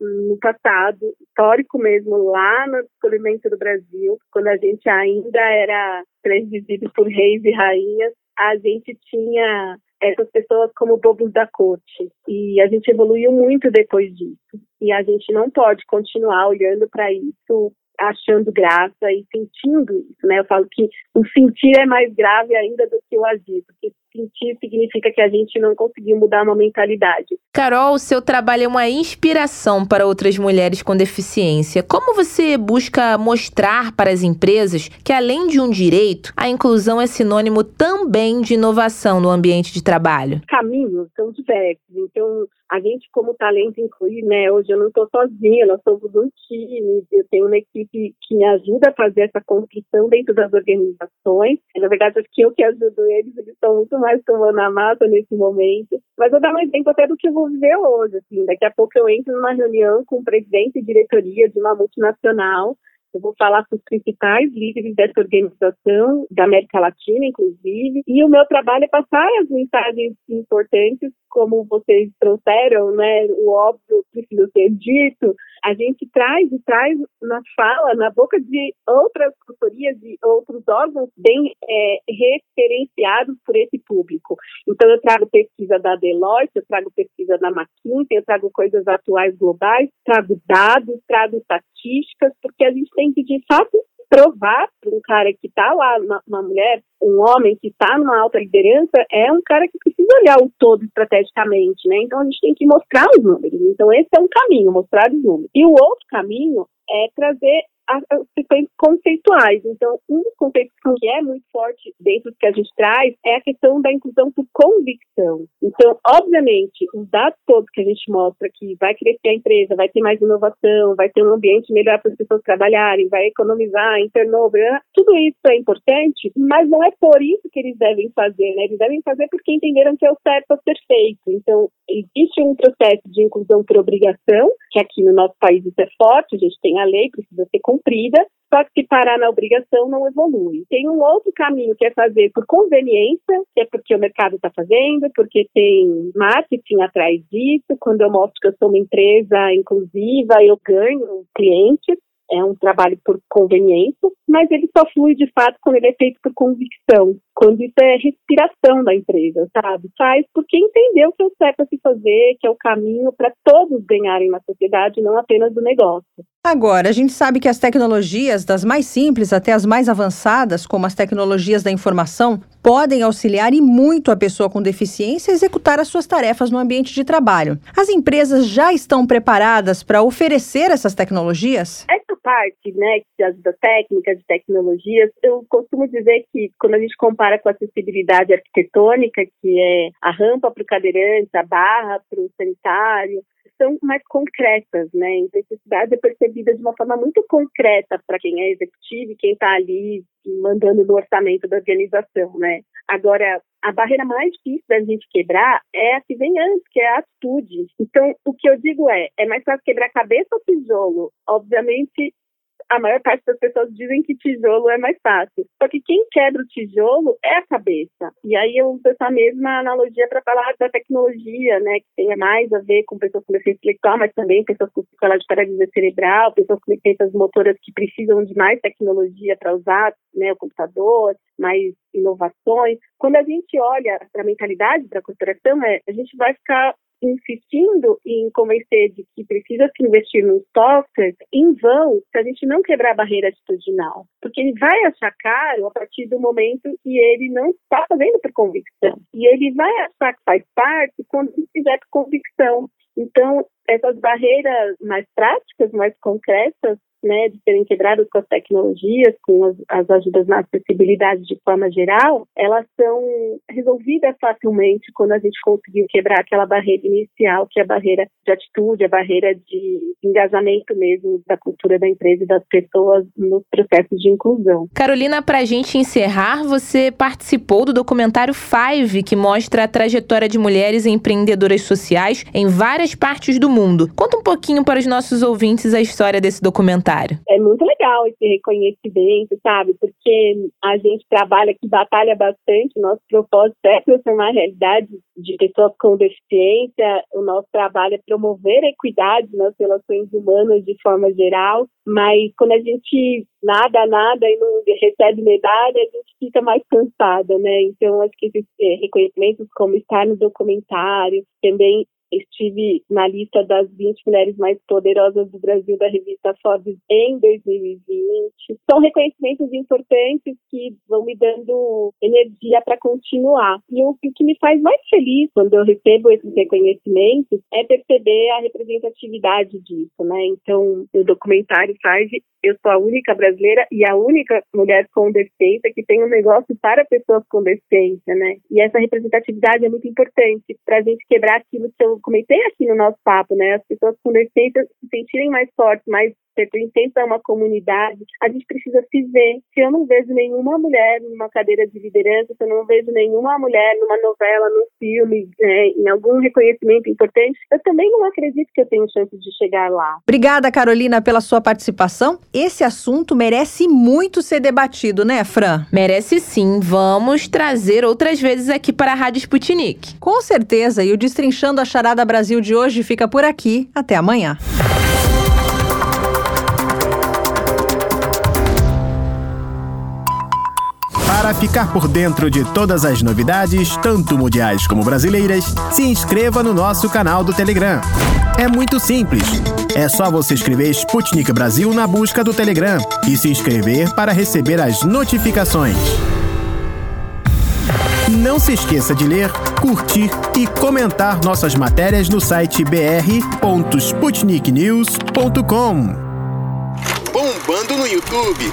no passado, histórico mesmo, lá no descobrimento do Brasil, quando a gente ainda era presidido por reis e rainhas, a gente tinha essas pessoas como bobos da corte. E a gente evoluiu muito depois disso. E a gente não pode continuar olhando para isso achando graça e sentindo isso, né? Eu falo que o sentir é mais grave ainda do que o agir, porque sentir significa que a gente não conseguiu mudar uma mentalidade. Carol, o seu trabalho é uma inspiração para outras mulheres com deficiência. Como você busca mostrar para as empresas que, além de um direito, a inclusão é sinônimo também de inovação no ambiente de trabalho? Caminhos são diversos. Então, a gente como talento incluir, né? Hoje eu não estou sozinha, nós somos um time, eu tenho uma equipe que me ajuda a fazer essa construção dentro das organizações. Na verdade, acho que eu que ajudo eles, eles estão muito mais tomando a massa nesse momento. Mas eu dar um exemplo até do que eu vou viver hoje, assim. Daqui a pouco eu entro numa reunião com o presidente e diretoria de uma multinacional eu vou falar com os principais líderes dessa organização, da América Latina, inclusive, e o meu trabalho é passar as mensagens importantes, como vocês trouxeram, né? O óbvio precisa ser dito. A gente traz e traz na fala, na boca de outras consultorias e outros órgãos bem é, referenciados por esse público. Então, eu trago pesquisa da Deloitte, eu trago pesquisa da McKinsey, eu trago coisas atuais globais, trago dados, trago estatísticas, porque a gente tem que, de fato, provar para um cara que está lá, uma, uma, mulher, um homem que está numa alta liderança, é um cara que precisa olhar o todo estrategicamente, né? Então a gente tem que mostrar os números. Então esse é um caminho, mostrar os números. E o outro caminho é trazer as questões conceituais. Então, um dos conceitos que é muito forte dentro do que a gente traz é a questão da inclusão por convicção. Então, obviamente, os dados todos que a gente mostra que vai crescer a empresa, vai ter mais inovação, vai ter um ambiente melhor para as pessoas trabalharem, vai economizar em né? tudo isso é importante, mas não é por isso que eles devem fazer, né? Eles devem fazer porque entenderam que é o certo a ser feito. Então, existe um processo de inclusão por obrigação, que aqui no nosso país isso é forte, a gente tem a lei, precisa ser cumprida, só que se parar na obrigação não evolui. Tem um outro caminho que é fazer por conveniência, que é porque o mercado está fazendo, porque tem marketing atrás disso. Quando eu mostro que eu sou uma empresa inclusiva, eu ganho clientes é um trabalho por conveniência, mas ele só flui de fato quando ele é feito por convicção, quando isso é respiração da empresa, sabe? Faz porque entendeu que é o certo a se fazer, que é o caminho para todos ganharem na sociedade, não apenas do negócio. Agora, a gente sabe que as tecnologias, das mais simples até as mais avançadas, como as tecnologias da informação, podem auxiliar e muito a pessoa com deficiência a executar as suas tarefas no ambiente de trabalho. As empresas já estão preparadas para oferecer essas tecnologias? Essa parte, né, de ajuda técnica, de tecnologias, eu costumo dizer que quando a gente compara com a acessibilidade arquitetônica, que é a rampa para o cadeirante, a barra para o sanitário, são mais concretas, né? A necessidade é percebida de uma forma muito concreta para quem é executivo e quem está ali mandando no orçamento da organização, né? Agora, a barreira mais difícil da gente quebrar é a que vem antes, que é a atitude. Então, o que eu digo é, é mais fácil quebrar cabeça ou tijolo? Obviamente, a maior parte das pessoas dizem que tijolo é mais fácil. Só que quem quebra o tijolo é a cabeça. E aí eu uso essa mesma analogia para falar da tecnologia, né, que tem mais a ver com pessoas com deficiência intelectual, mas também pessoas com de paralisia cerebral, pessoas com deficiências motoras que precisam de mais tecnologia para usar, né, o computador, mais inovações. Quando a gente olha para a mentalidade da corporação, é, a gente vai ficar insistindo em convencer de que precisa se investir no software em vão se a gente não quebrar a barreira atitudinal. Porque ele vai achar caro a partir do momento que ele não está fazendo por convicção. E ele vai achar que faz parte quando ele fizer por convicção. Então, essas barreiras mais práticas, mais concretas, né, de serem quebradas com as tecnologias, com as, as, ajudas na acessibilidade de forma geral, elas são resolvidas facilmente quando a gente conseguiu quebrar aquela barreira inicial, que é a barreira de atitude, a barreira de engajamento mesmo da cultura da empresa e das pessoas nos processos de inclusão. Carolina, para a gente encerrar, você participou do documentário Five, que mostra a trajetória de mulheres empreendedoras sociais em várias partes do mundo. Conta um pouquinho para os nossos ouvintes a história desse documentário É muito legal esse reconhecimento, sabe? Porque a gente trabalha que batalha bastante, nosso propósito é transformar a realidade de pessoas com deficiência, o nosso trabalho é promover a equidade nas relações humanas de forma geral, mas quando a gente nada, nada e não recebe medalha, a gente fica mais cansada, né? Então, acho que esses é, reconhecimentos, como estar no documentário, também estive na lista das 20 mulheres mais poderosas do Brasil da revista Forbes em 2020. São reconhecimentos importantes que vão me dando energia para continuar. E o que me faz mais feliz quando eu recebo esses reconhecimentos é perceber a representatividade disso, né? Então, o documentário faz eu sou a única brasileira e a única mulher com deficiência que tem um negócio para pessoas com deficiência, né? E essa representatividade é muito importante para a gente quebrar aquilo que eu comentei aqui no nosso papo, né? As pessoas com deficiência se sentirem mais fortes, mais pertencentes a uma comunidade, a gente precisa se ver. Se eu não vejo nenhuma mulher numa cadeira de liderança, se eu não vejo nenhuma mulher numa novela, num filme, né, em algum reconhecimento importante, eu também não acredito que eu tenho chance de chegar lá. Obrigada, Carolina, pela sua participação. Esse assunto merece muito ser debatido, né, Fran? Merece sim. Vamos trazer outras vezes aqui para a Rádio Sputnik. Com certeza. E o Destrinchando a Charada Brasil de hoje fica por aqui. Até amanhã. Para ficar por dentro de todas as novidades, tanto mundiais como brasileiras, se inscreva no nosso canal do Telegram. É muito simples. É só você escrever Sputnik Brasil na busca do Telegram e se inscrever para receber as notificações. Não se esqueça de ler, curtir e comentar nossas matérias no site br.sputniknews.com. Bombando no YouTube.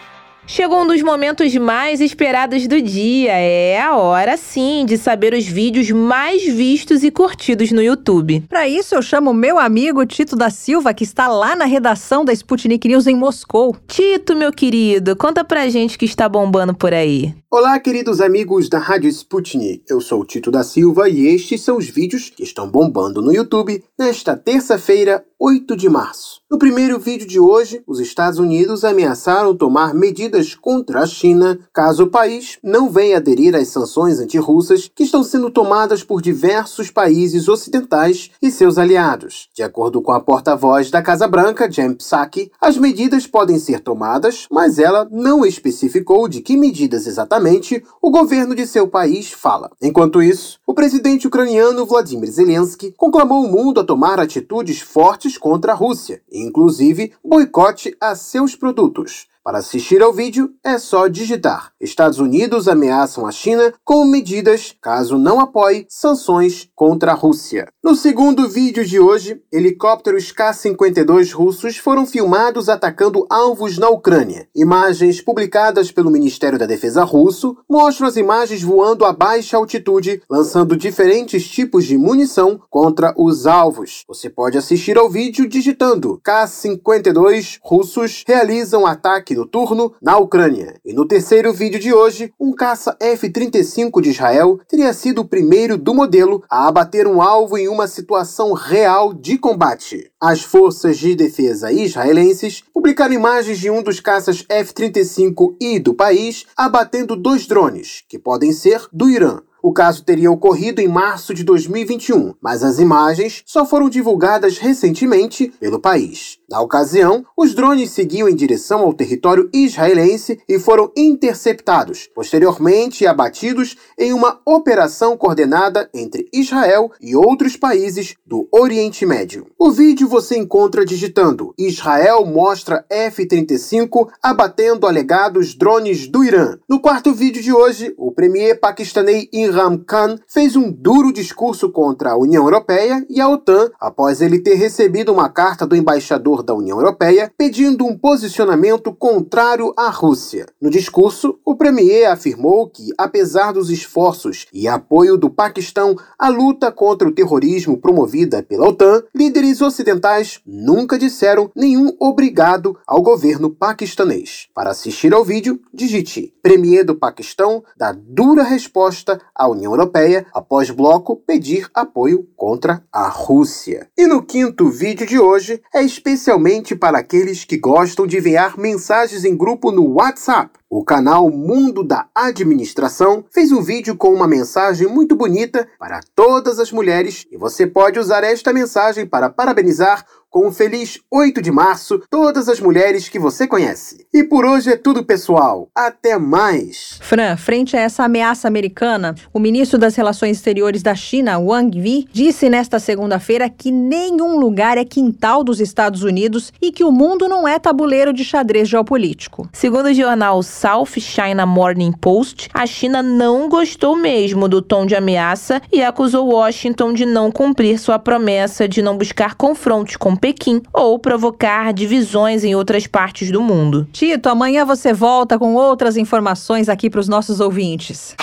Chegou um dos momentos mais esperados do dia. É a hora, sim, de saber os vídeos mais vistos e curtidos no YouTube. Para isso, eu chamo meu amigo Tito da Silva, que está lá na redação da Sputnik News em Moscou. Tito, meu querido, conta pra gente que está bombando por aí. Olá, queridos amigos da Rádio Sputnik. Eu sou o Tito da Silva e estes são os vídeos que estão bombando no YouTube nesta terça-feira, 8 de março. No primeiro vídeo de hoje, os Estados Unidos ameaçaram tomar medidas contra a China caso o país não venha aderir às sanções antirrussas que estão sendo tomadas por diversos países ocidentais e seus aliados. De acordo com a porta-voz da Casa Branca, Jen Psaki, as medidas podem ser tomadas, mas ela não especificou de que medidas exatamente o governo de seu país fala. Enquanto isso, o presidente ucraniano Vladimir Zelensky conclamou o mundo a tomar atitudes fortes contra a Rússia, inclusive boicote a seus produtos. Para assistir ao vídeo, é só digitar: Estados Unidos ameaçam a China com medidas caso não apoie sanções contra a Rússia. No segundo vídeo de hoje, helicópteros K-52 russos foram filmados atacando alvos na Ucrânia. Imagens publicadas pelo Ministério da Defesa russo mostram as imagens voando a baixa altitude, lançando diferentes tipos de munição contra os alvos. Você pode assistir ao vídeo digitando K-52 russos realizam ataque ataque noturno na Ucrânia. E no terceiro vídeo de hoje, um caça F-35 de Israel teria sido o primeiro do modelo a abater um alvo em uma situação real de combate. As forças de defesa israelenses publicaram imagens de um dos caças F-35I do país abatendo dois drones, que podem ser do Irã. O caso teria ocorrido em março de 2021, mas as imagens só foram divulgadas recentemente pelo país. Na ocasião, os drones seguiam em direção ao território israelense e foram interceptados, posteriormente abatidos em uma operação coordenada entre Israel e outros países do Oriente Médio. O vídeo você encontra digitando Israel mostra F-35 abatendo alegados drones do Irã. No quarto vídeo de hoje, o premier paquistanês Imran Khan fez um duro discurso contra a União Europeia e a OTAN após ele ter recebido uma carta do embaixador da União Europeia pedindo um posicionamento contrário à Rússia. No discurso, o premier afirmou que, apesar dos esforços e apoio do Paquistão à luta contra o terrorismo promovida pela OTAN, líderes ocidentais nunca disseram nenhum obrigado ao governo paquistanês. Para assistir ao vídeo, digite Premier do Paquistão dá dura resposta à União Europeia após bloco pedir apoio contra a Rússia. E no quinto vídeo de hoje é especial especialmente para aqueles que gostam de enviar mensagens em grupo no WhatsApp. O canal Mundo da Administração fez um vídeo com uma mensagem muito bonita para todas as mulheres e você pode usar esta mensagem para parabenizar com um feliz 8 de março todas as mulheres que você conhece. E por hoje é tudo, pessoal. Até mais. Fran, frente a essa ameaça americana, o ministro das Relações Exteriores da China, Wang Yi, disse nesta segunda-feira que nenhum lugar é quintal dos Estados Unidos e que o mundo não é tabuleiro de xadrez geopolítico. Segundo o jornal South China Morning Post, a China não gostou mesmo do tom de ameaça e acusou Washington de não cumprir sua promessa de não buscar confrontos com Pequim ou provocar divisões em outras partes do mundo. Tito, amanhã você volta com outras informações aqui para os nossos ouvintes.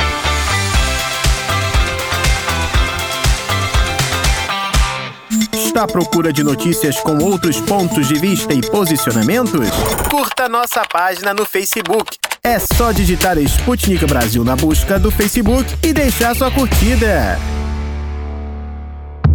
Está à procura de notícias com outros pontos de vista e posicionamentos? Curta nossa página no Facebook. É só digitar Sputnik Brasil na busca do Facebook e deixar sua curtida.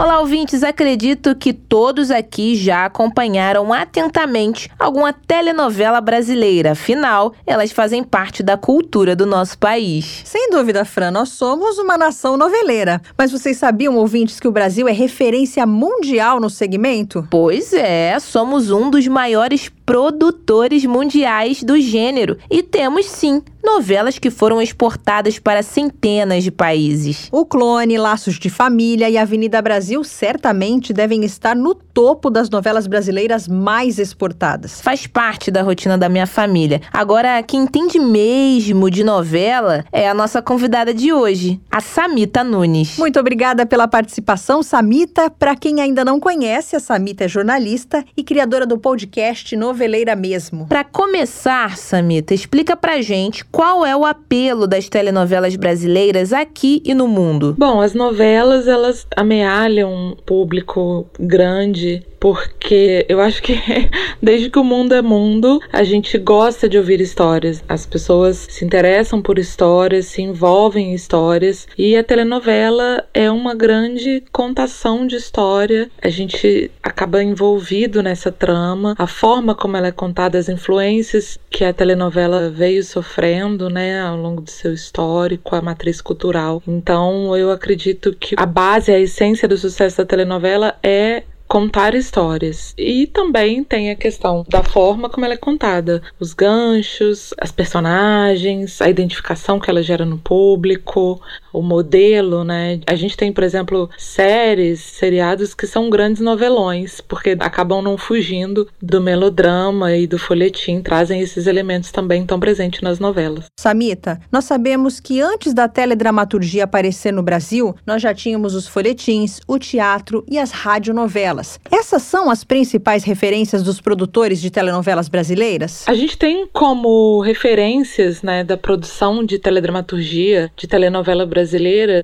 Olá, ouvintes. Acredito que todos aqui já acompanharam atentamente alguma telenovela brasileira. Afinal, elas fazem parte da cultura do nosso país. Sem dúvida, Fran, nós somos uma nação noveleira. Mas vocês sabiam, ouvintes, que o Brasil é referência mundial no segmento? Pois é, somos um dos maiores produtores mundiais do gênero e temos sim novelas que foram exportadas para centenas de países. O Clone, Laços de Família e Avenida Brasil certamente devem estar no topo das novelas brasileiras mais exportadas. Faz parte da rotina da minha família. Agora, quem entende mesmo de novela é a nossa convidada de hoje, a Samita Nunes. Muito obrigada pela participação, Samita. Para quem ainda não conhece, a Samita é jornalista e criadora do podcast Noveleira Mesmo. Para começar, Samita, explica pra gente qual é o apelo das telenovelas brasileiras aqui e no mundo? Bom, as novelas elas amealham um público grande porque eu acho que desde que o mundo é mundo, a gente gosta de ouvir histórias. As pessoas se interessam por histórias, se envolvem em histórias, e a telenovela é uma grande contação de história. A gente acaba envolvido nessa trama, a forma como ela é contada, as influências que a telenovela veio sofrendo, né, ao longo do seu histórico, a matriz cultural. Então, eu acredito que a base, a essência do sucesso da telenovela é contar histórias. E também tem a questão da forma como ela é contada, os ganchos, as personagens, a identificação que ela gera no público, o modelo, né? A gente tem, por exemplo, séries, seriados que são grandes novelões, porque acabam não fugindo do melodrama e do folhetim, trazem esses elementos também tão presentes nas novelas. Samita, nós sabemos que antes da teledramaturgia aparecer no Brasil, nós já tínhamos os folhetins, o teatro e as radionovelas. Essas são as principais referências dos produtores de telenovelas brasileiras? A gente tem como referências né, da produção de teledramaturgia de telenovela brasileira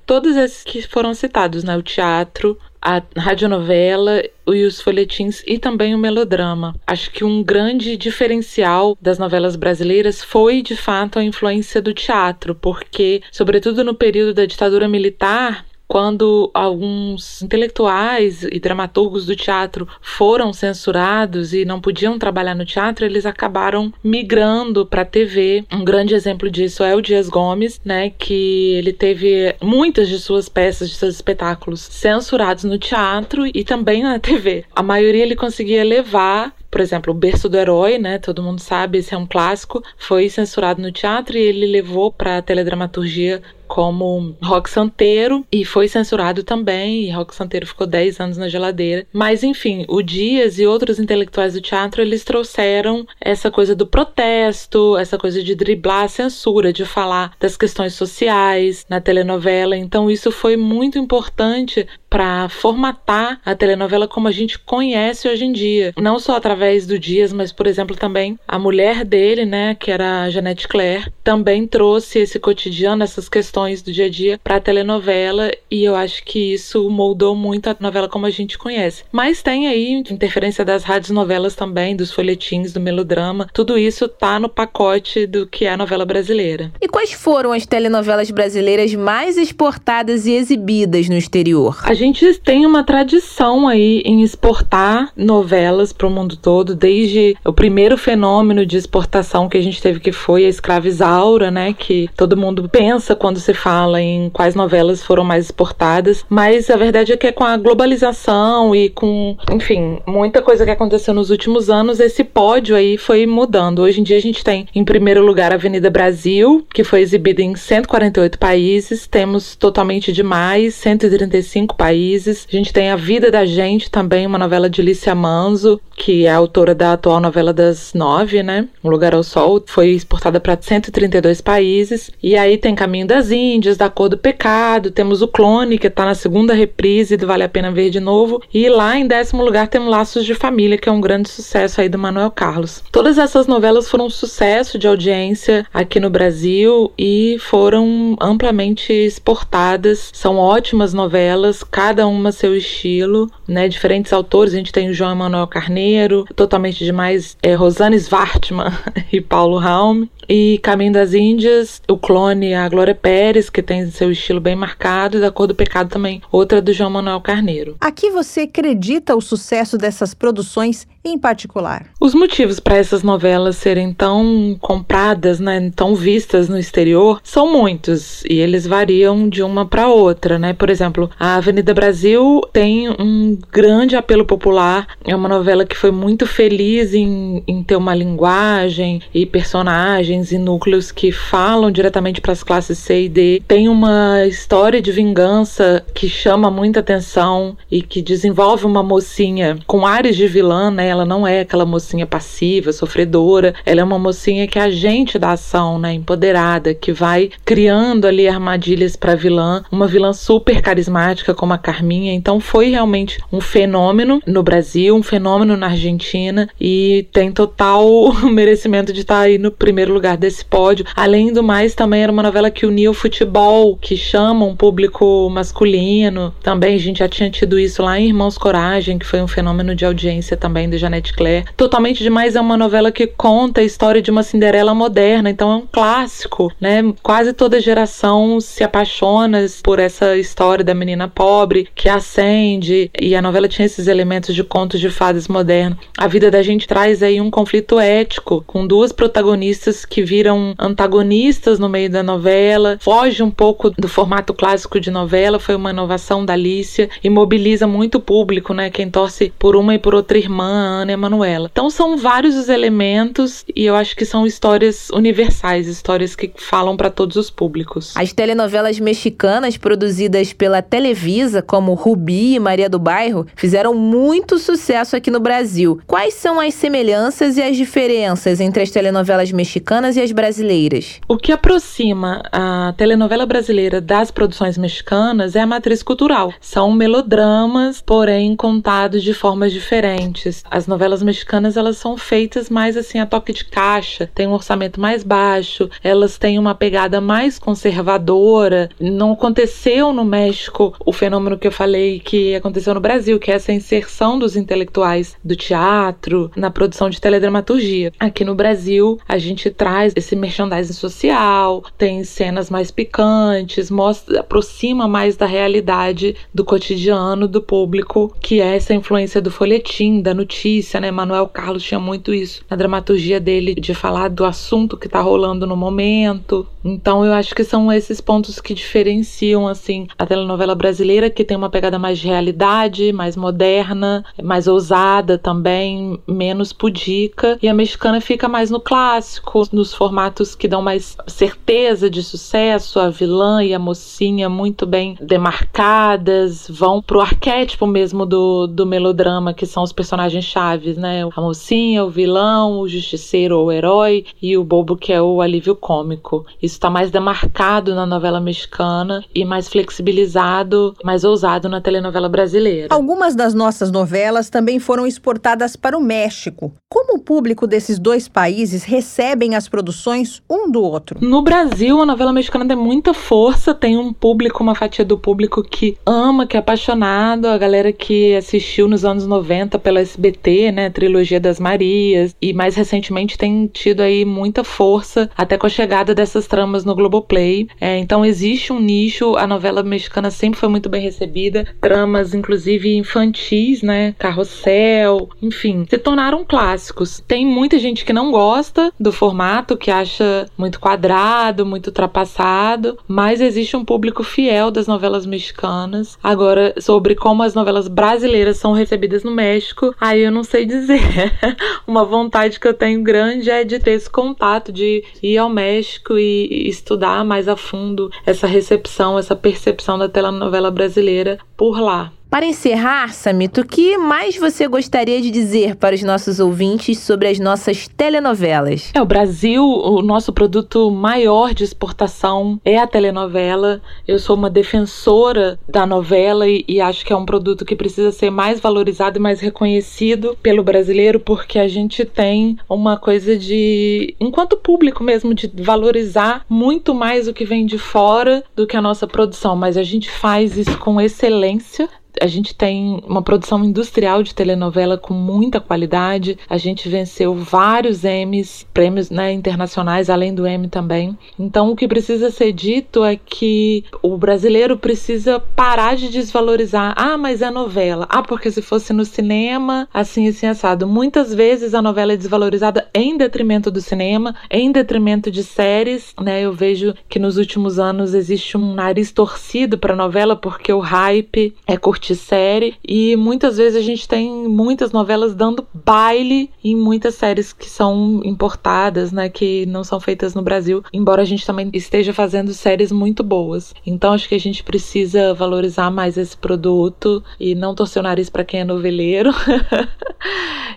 todos esses que foram citados, né? O teatro, a radionovela e os folhetins e também o melodrama. Acho que um grande diferencial das novelas brasileiras foi, de fato, a influência do teatro, porque, sobretudo no período da ditadura militar, quando alguns intelectuais e dramaturgos do teatro foram censurados e não podiam trabalhar no teatro, eles acabaram migrando para a TV. Um grande exemplo disso é o Dias Gomes, né, que ele teve muitas de suas peças, de seus espetáculos censurados no teatro e também na TV. A maioria ele conseguia levar por exemplo, o Berço do Herói, né? Todo mundo sabe, esse é um clássico, foi censurado no teatro e ele levou para a teledramaturgia como Rock Santeiro e foi censurado também, e Rock Santeiro ficou 10 anos na geladeira. Mas enfim, o Dias e outros intelectuais do teatro, eles trouxeram essa coisa do protesto, essa coisa de driblar a censura, de falar das questões sociais na telenovela. Então isso foi muito importante para formatar a telenovela como a gente conhece hoje em dia, não só através do Dias, mas por exemplo também a mulher dele, né, que era a Janete Claire, também trouxe esse cotidiano, essas questões questões do dia a dia para a telenovela e eu acho que isso moldou muito a novela como a gente conhece. Mas tem aí interferência das rádios novelas também, dos folhetins, do melodrama. Tudo isso tá no pacote do que é a novela brasileira. E quais foram as telenovelas brasileiras mais exportadas e exibidas no exterior? A gente tem uma tradição aí em exportar novelas para o mundo todo, desde o primeiro fenômeno de exportação que a gente teve que foi a escravizaura, né, que todo mundo pensa quando se fala em quais novelas foram mais exportadas, mas a verdade é que é com a globalização e com, enfim, muita coisa que aconteceu nos últimos anos, esse pódio aí foi mudando. Hoje em dia a gente tem, em primeiro lugar, Avenida Brasil, que foi exibida em 148 países, temos Totalmente Demais, 135 países. A gente tem A Vida da Gente também, uma novela de Lícia Manzo, que é autora da atual novela das nove, né? Um Lugar ao Sol, foi exportada para 132 países. E aí tem Caminho das Índias, da Cor do Pecado, temos o Clone, que está na segunda reprise do Vale a Pena Ver de Novo, e lá em décimo lugar temos Laços de Família, que é um grande sucesso aí do Manuel Carlos. Todas essas novelas foram um sucesso de audiência aqui no Brasil e foram amplamente exportadas. São ótimas novelas, cada uma seu estilo, né? Diferentes autores, a gente tem o João Emanuel Carneiro, totalmente demais, é Rosane Svartman e Paulo Raum. e Caminho das Índias, o clone a Glória Pérez, que tem seu estilo bem marcado, e da Cor do Pecado também, outra do João Manuel Carneiro. A que você acredita o sucesso dessas produções em particular? Os motivos para essas novelas serem tão compradas, né, tão vistas no exterior, são muitos e eles variam de uma para outra, né? Por exemplo, a Avenida Brasil tem um grande apelo popular, é uma novela que foi muito feliz em, em ter uma linguagem e personagens e núcleos que falam diretamente para as classes C e D. Tem uma história de vingança que chama muita atenção e que desenvolve uma mocinha com ares de vilã, né? Ela não é aquela mocinha passiva, sofredora. Ela é uma mocinha que é agente da ação, né? Empoderada, que vai criando ali armadilhas para vilã. Uma vilã super carismática como a Carminha. Então foi realmente um fenômeno no Brasil, um fenômeno na Argentina e tem total merecimento de estar aí no primeiro lugar desse pódio. Além do mais, também era uma novela que unia o futebol, que chama um público masculino. Também a gente já tinha tido isso lá em Irmãos Coragem, que foi um fenômeno de audiência também do Janete Claire. Totalmente Demais é uma novela que conta a história de uma Cinderela moderna, então é um clássico, né? Quase toda geração se apaixona por essa história da menina pobre que acende, e a novela tinha esses elementos de contos de fadas moderno. A vida da gente traz aí um conflito ético com duas protagonistas que viram antagonistas no meio da novela, foge um pouco do formato clássico de novela, foi uma inovação da Alicia e mobiliza muito o público, né? Quem torce por uma e por outra irmã, Ana e Manuela. Então são vários os elementos e eu acho que são histórias universais, histórias que falam para todos os públicos. As telenovelas mexicanas produzidas pela Televisa, como Rubi e Maria do Bairro, fizeram muito sucesso aqui no Brasil. Quais são as semelhanças e as diferenças entre as telenovelas mexicanas e as brasileiras? O que aproxima a telenovela brasileira das produções mexicanas é a matriz cultural. São melodramas, porém contados de formas diferentes. As novelas mexicanas elas são feitas mais assim a toque de caixa, tem um orçamento mais baixo, elas têm uma pegada mais conservadora. Não aconteceu no México o fenômeno que eu falei que aconteceu no Brasil, que é essa inserção dos intelectuais do teatro na produção de teledramaturgia. Aqui no Brasil, a gente traz esse merchandising social, tem cenas mais picantes, mostra, aproxima mais da realidade do cotidiano do público, que é essa influência do folhetim, da notícia, né? Manuel Carlos tinha muito isso na dramaturgia dele de falar do assunto que tá rolando no momento. Então eu acho que são esses pontos que diferenciam assim a telenovela brasileira que tem uma pegada mais de realidade, mais moderna, mais ousada também, menos pudica, e a mexicana fica mais no clássico, nos formatos que dão mais certeza de sucesso, a vilã e a mocinha muito bem demarcadas, vão pro arquétipo mesmo do, do melodrama, que são os personagens chaves, né? A mocinha, o vilão, o justiceiro ou o herói e o bobo que é o alívio cômico. Isso está mais demarcado na novela mexicana e mais flexibilizado, mais ousado na telenovela brasileira. Algumas das nossas novelas também foram exportadas para o México. Como o público desses dois países recebem as produções um do outro? No Brasil, a novela mexicana tem muita força, tem um público, uma fatia do público que ama, que é apaixonado, a galera que assistiu nos anos 90 pela SBT, né, trilogia das Marias, e mais recentemente tem tido aí muita força, até com a chegada dessas tramas no Globoplay. É, então existe um nicho, a novela mexicana sempre foi muito bem recebida, tramas inclusive infantis, né, carrossel, enfim, se tornaram clássicos. Tem muita gente que não gosta do formato, que acha muito quadrado, muito ultrapassado, mas existe um público fiel das novelas mexicanas. Agora, sobre como as novelas brasileiras são recebidas no México, aí eu não sei dizer. Uma vontade que eu tenho grande é de ter esse contato, de ir ao México e estudar mais a fundo essa recepção, essa percepção da telenovela brasileira por lá. Para encerrar, Samito, o que mais você gostaria de dizer para os nossos ouvintes sobre as nossas telenovelas? É, o Brasil, o nosso produto maior de exportação é a telenovela. Eu sou uma defensora da novela e, e acho que é um produto que precisa ser mais valorizado e mais reconhecido pelo brasileiro, porque a gente tem uma coisa de, enquanto público mesmo, de valorizar muito mais o que vem de fora do que a nossa produção, mas a gente faz isso com excelência A gente tem uma produção industrial de telenovela com muita qualidade. A gente venceu vários Emmys, prêmios né, internacionais, além do Emmy também. Então, o que precisa ser dito é que o brasileiro precisa parar de desvalorizar. Ah, mas é novela. Ah, porque se fosse no cinema, assim, assim, assado. Muitas vezes a novela é desvalorizada em detrimento do cinema, em detrimento de séries, né? Eu vejo que nos últimos anos existe um nariz torcido para novela porque o hype é curtir série e muitas vezes a gente tem muitas novelas dando baile em muitas séries que são importadas, né, que não são feitas no Brasil, embora a gente também esteja fazendo séries muito boas. Então acho que a gente precisa valorizar mais esse produto e não torcer o nariz para quem é noveleiro.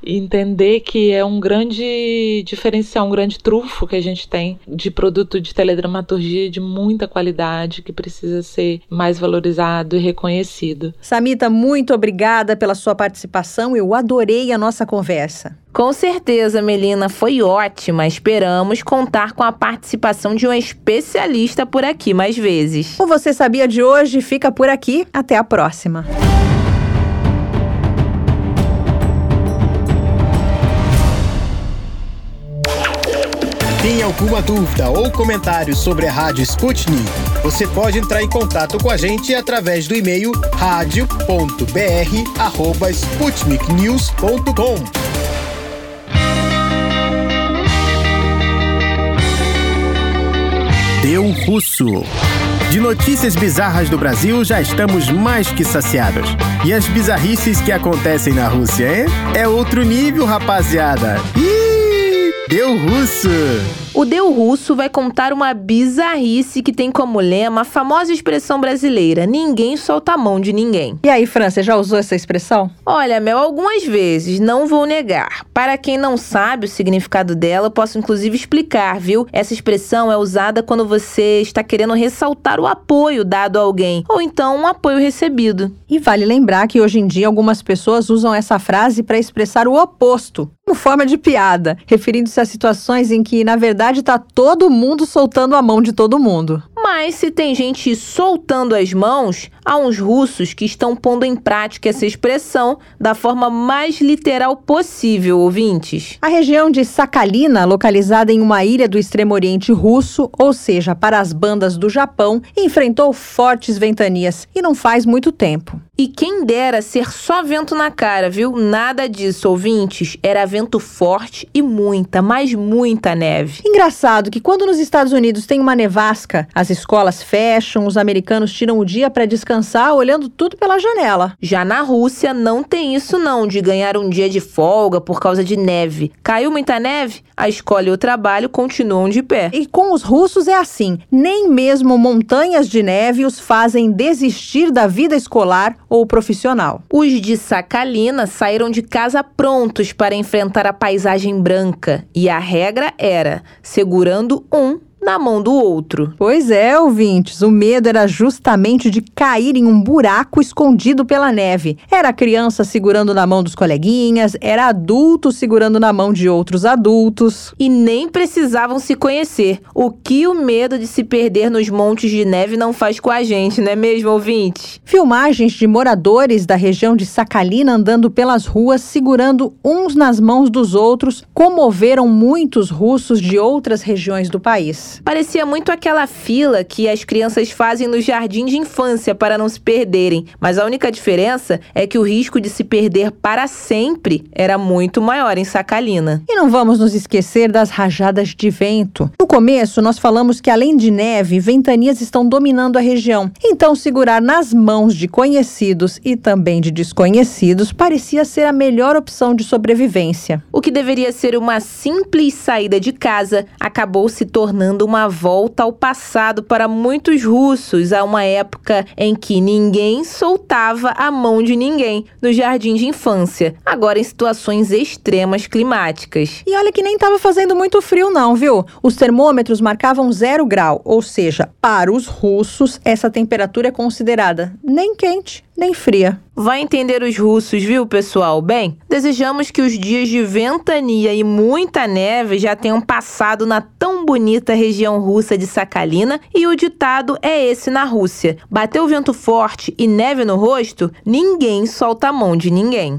entender que é um grande diferencial, um grande trufo que a gente tem de produto de teledramaturgia de muita qualidade que precisa ser mais valorizado e reconhecido. Samita, muito obrigada pela sua participação. Eu adorei a nossa conversa. Com certeza, Melina, foi ótima. Esperamos contar com a participação de um especialista por aqui mais vezes. O Você Sabia de hoje fica por aqui. Até a próxima. Tem alguma dúvida ou comentário sobre a Rádio Sputnik? Você pode entrar em contato com a gente através do e-mail radio.br@sputniknews.com. Deu Russo. De notícias bizarras do Brasil já estamos mais que saciados. E as bizarrices que acontecem na Rússia, hein? É outro nível, rapaziada. Ih, deu russo! O Deu Russo vai contar uma bizarrice que tem como lema a famosa expressão brasileira: ninguém solta a mão de ninguém. E aí, Fran, você já usou essa expressão? Olha, Mel, algumas vezes, não vou negar. Para quem não sabe o significado dela, posso inclusive explicar, viu? Essa expressão é usada quando você está querendo ressaltar o apoio dado a alguém, ou então um apoio recebido. E vale lembrar que hoje em dia algumas pessoas usam essa frase para expressar o oposto, como forma de piada, referindo-se a situações em que, na verdade, está todo mundo soltando a mão de todo mundo. Mas se tem gente soltando as mãos, há uns russos que estão pondo em prática essa expressão da forma mais literal possível, ouvintes. A região de Sakhalina, localizada em uma ilha do extremo oriente russo, ou seja, para as bandas do Japão, enfrentou fortes ventanias e não faz muito tempo. E quem dera ser só vento na cara, viu? Nada disso, ouvintes. Era vento forte e muita, mas muita neve. Engraçado que quando nos Estados Unidos tem uma nevasca, as escolas fecham, os americanos tiram o dia para descansar olhando tudo pela janela. Já na Rússia não tem isso não, de ganhar um dia de folga por causa de neve. Caiu muita neve? A escola e o trabalho continuam de pé. E com os russos é assim, nem mesmo montanhas de neve os fazem desistir da vida escolar ou profissional. Os de Sakhalina saíram de casa prontos para enfrentar a paisagem branca e a regra era segurando um na mão do outro. Pois é, ouvintes, o medo era justamente de cair em um buraco escondido pela neve. Era criança segurando na mão dos coleguinhas, era adulto segurando na mão de outros adultos. E nem precisavam se conhecer. O que o medo de se perder nos montes de neve não faz com a gente, não é mesmo, ouvintes? Filmagens de moradores da região de Sakhalina andando pelas ruas segurando uns nas mãos dos outros comoveram muitos russos de outras regiões do país. Parecia muito aquela fila que as crianças fazem no jardim de infância para não se perderem, mas a única diferença é que o risco de se perder para sempre era muito maior em Sacalina. E não vamos nos esquecer das rajadas de vento. No começo, nós falamos que além de neve, ventanias estão dominando a região. Então, segurar nas mãos de conhecidos e também de desconhecidos parecia ser a melhor opção de sobrevivência. O que deveria ser uma simples saída de casa acabou se tornando uma volta ao passado para muitos russos, a uma época em que ninguém soltava a mão de ninguém no jardim de infância, agora em situações extremas climáticas. E olha que nem estava fazendo muito frio, não, viu? Os termômetros marcavam zero grau, ou seja, para os russos, essa temperatura é considerada nem quente nem fria. Vai entender os russos, viu, pessoal? Bem, Desejamos que os dias de ventania e muita neve já tenham passado na tão bonita região russa de Sakhalina e o ditado é esse na Rússia: bateu vento forte e neve no rosto, ninguém solta a mão de ninguém.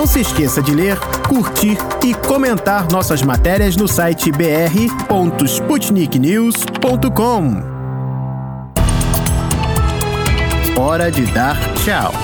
Não se esqueça de ler, curtir e comentar nossas matérias no site br.sputniknews.com. Hora de dar tchau.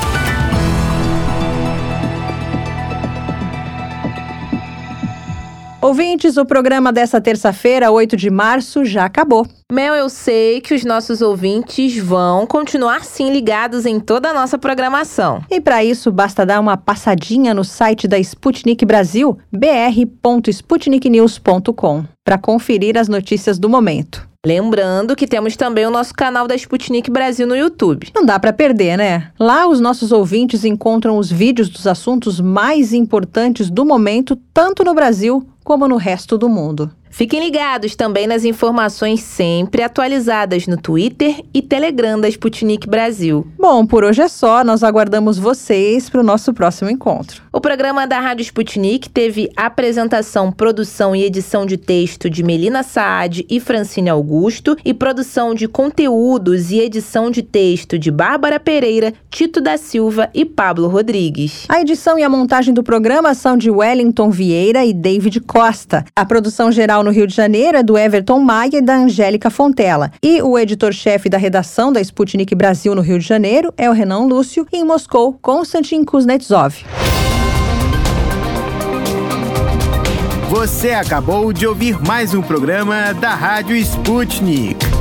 Ouvintes, o programa dessa terça-feira, 8 de março, já acabou. Mel, eu sei que os nossos ouvintes vão continuar sim ligados em toda a nossa programação. E para isso, basta dar uma passadinha no site da Sputnik Brasil, br.sputniknews.com, para conferir as notícias do momento. Lembrando que temos também o nosso canal da Sputnik Brasil no YouTube. Não dá para perder, né? Lá os nossos ouvintes encontram os vídeos dos assuntos mais importantes do momento, tanto no Brasil como no resto do mundo. Fiquem ligados também nas informações sempre atualizadas no Twitter e Telegram da Sputnik Brasil. Bom, por hoje é só. Nós aguardamos vocês para o nosso próximo encontro. O programa da Rádio Sputnik teve apresentação, produção e edição de texto de Melina Saad e Francine Augusto e produção de conteúdos e edição de texto de Bárbara Pereira, Tito da Silva e Pablo Rodrigues. A edição e a montagem do programa são de Wellington Vieira e David Costa. A produção geral no Rio de Janeiro é do Everton Maia e da Angélica Fontela. E o editor-chefe da redação da Sputnik Brasil no Rio de Janeiro é o Renan Lúcio e em Moscou, Konstantin Kuznetsov. Você acabou de ouvir mais um programa da Rádio Sputnik.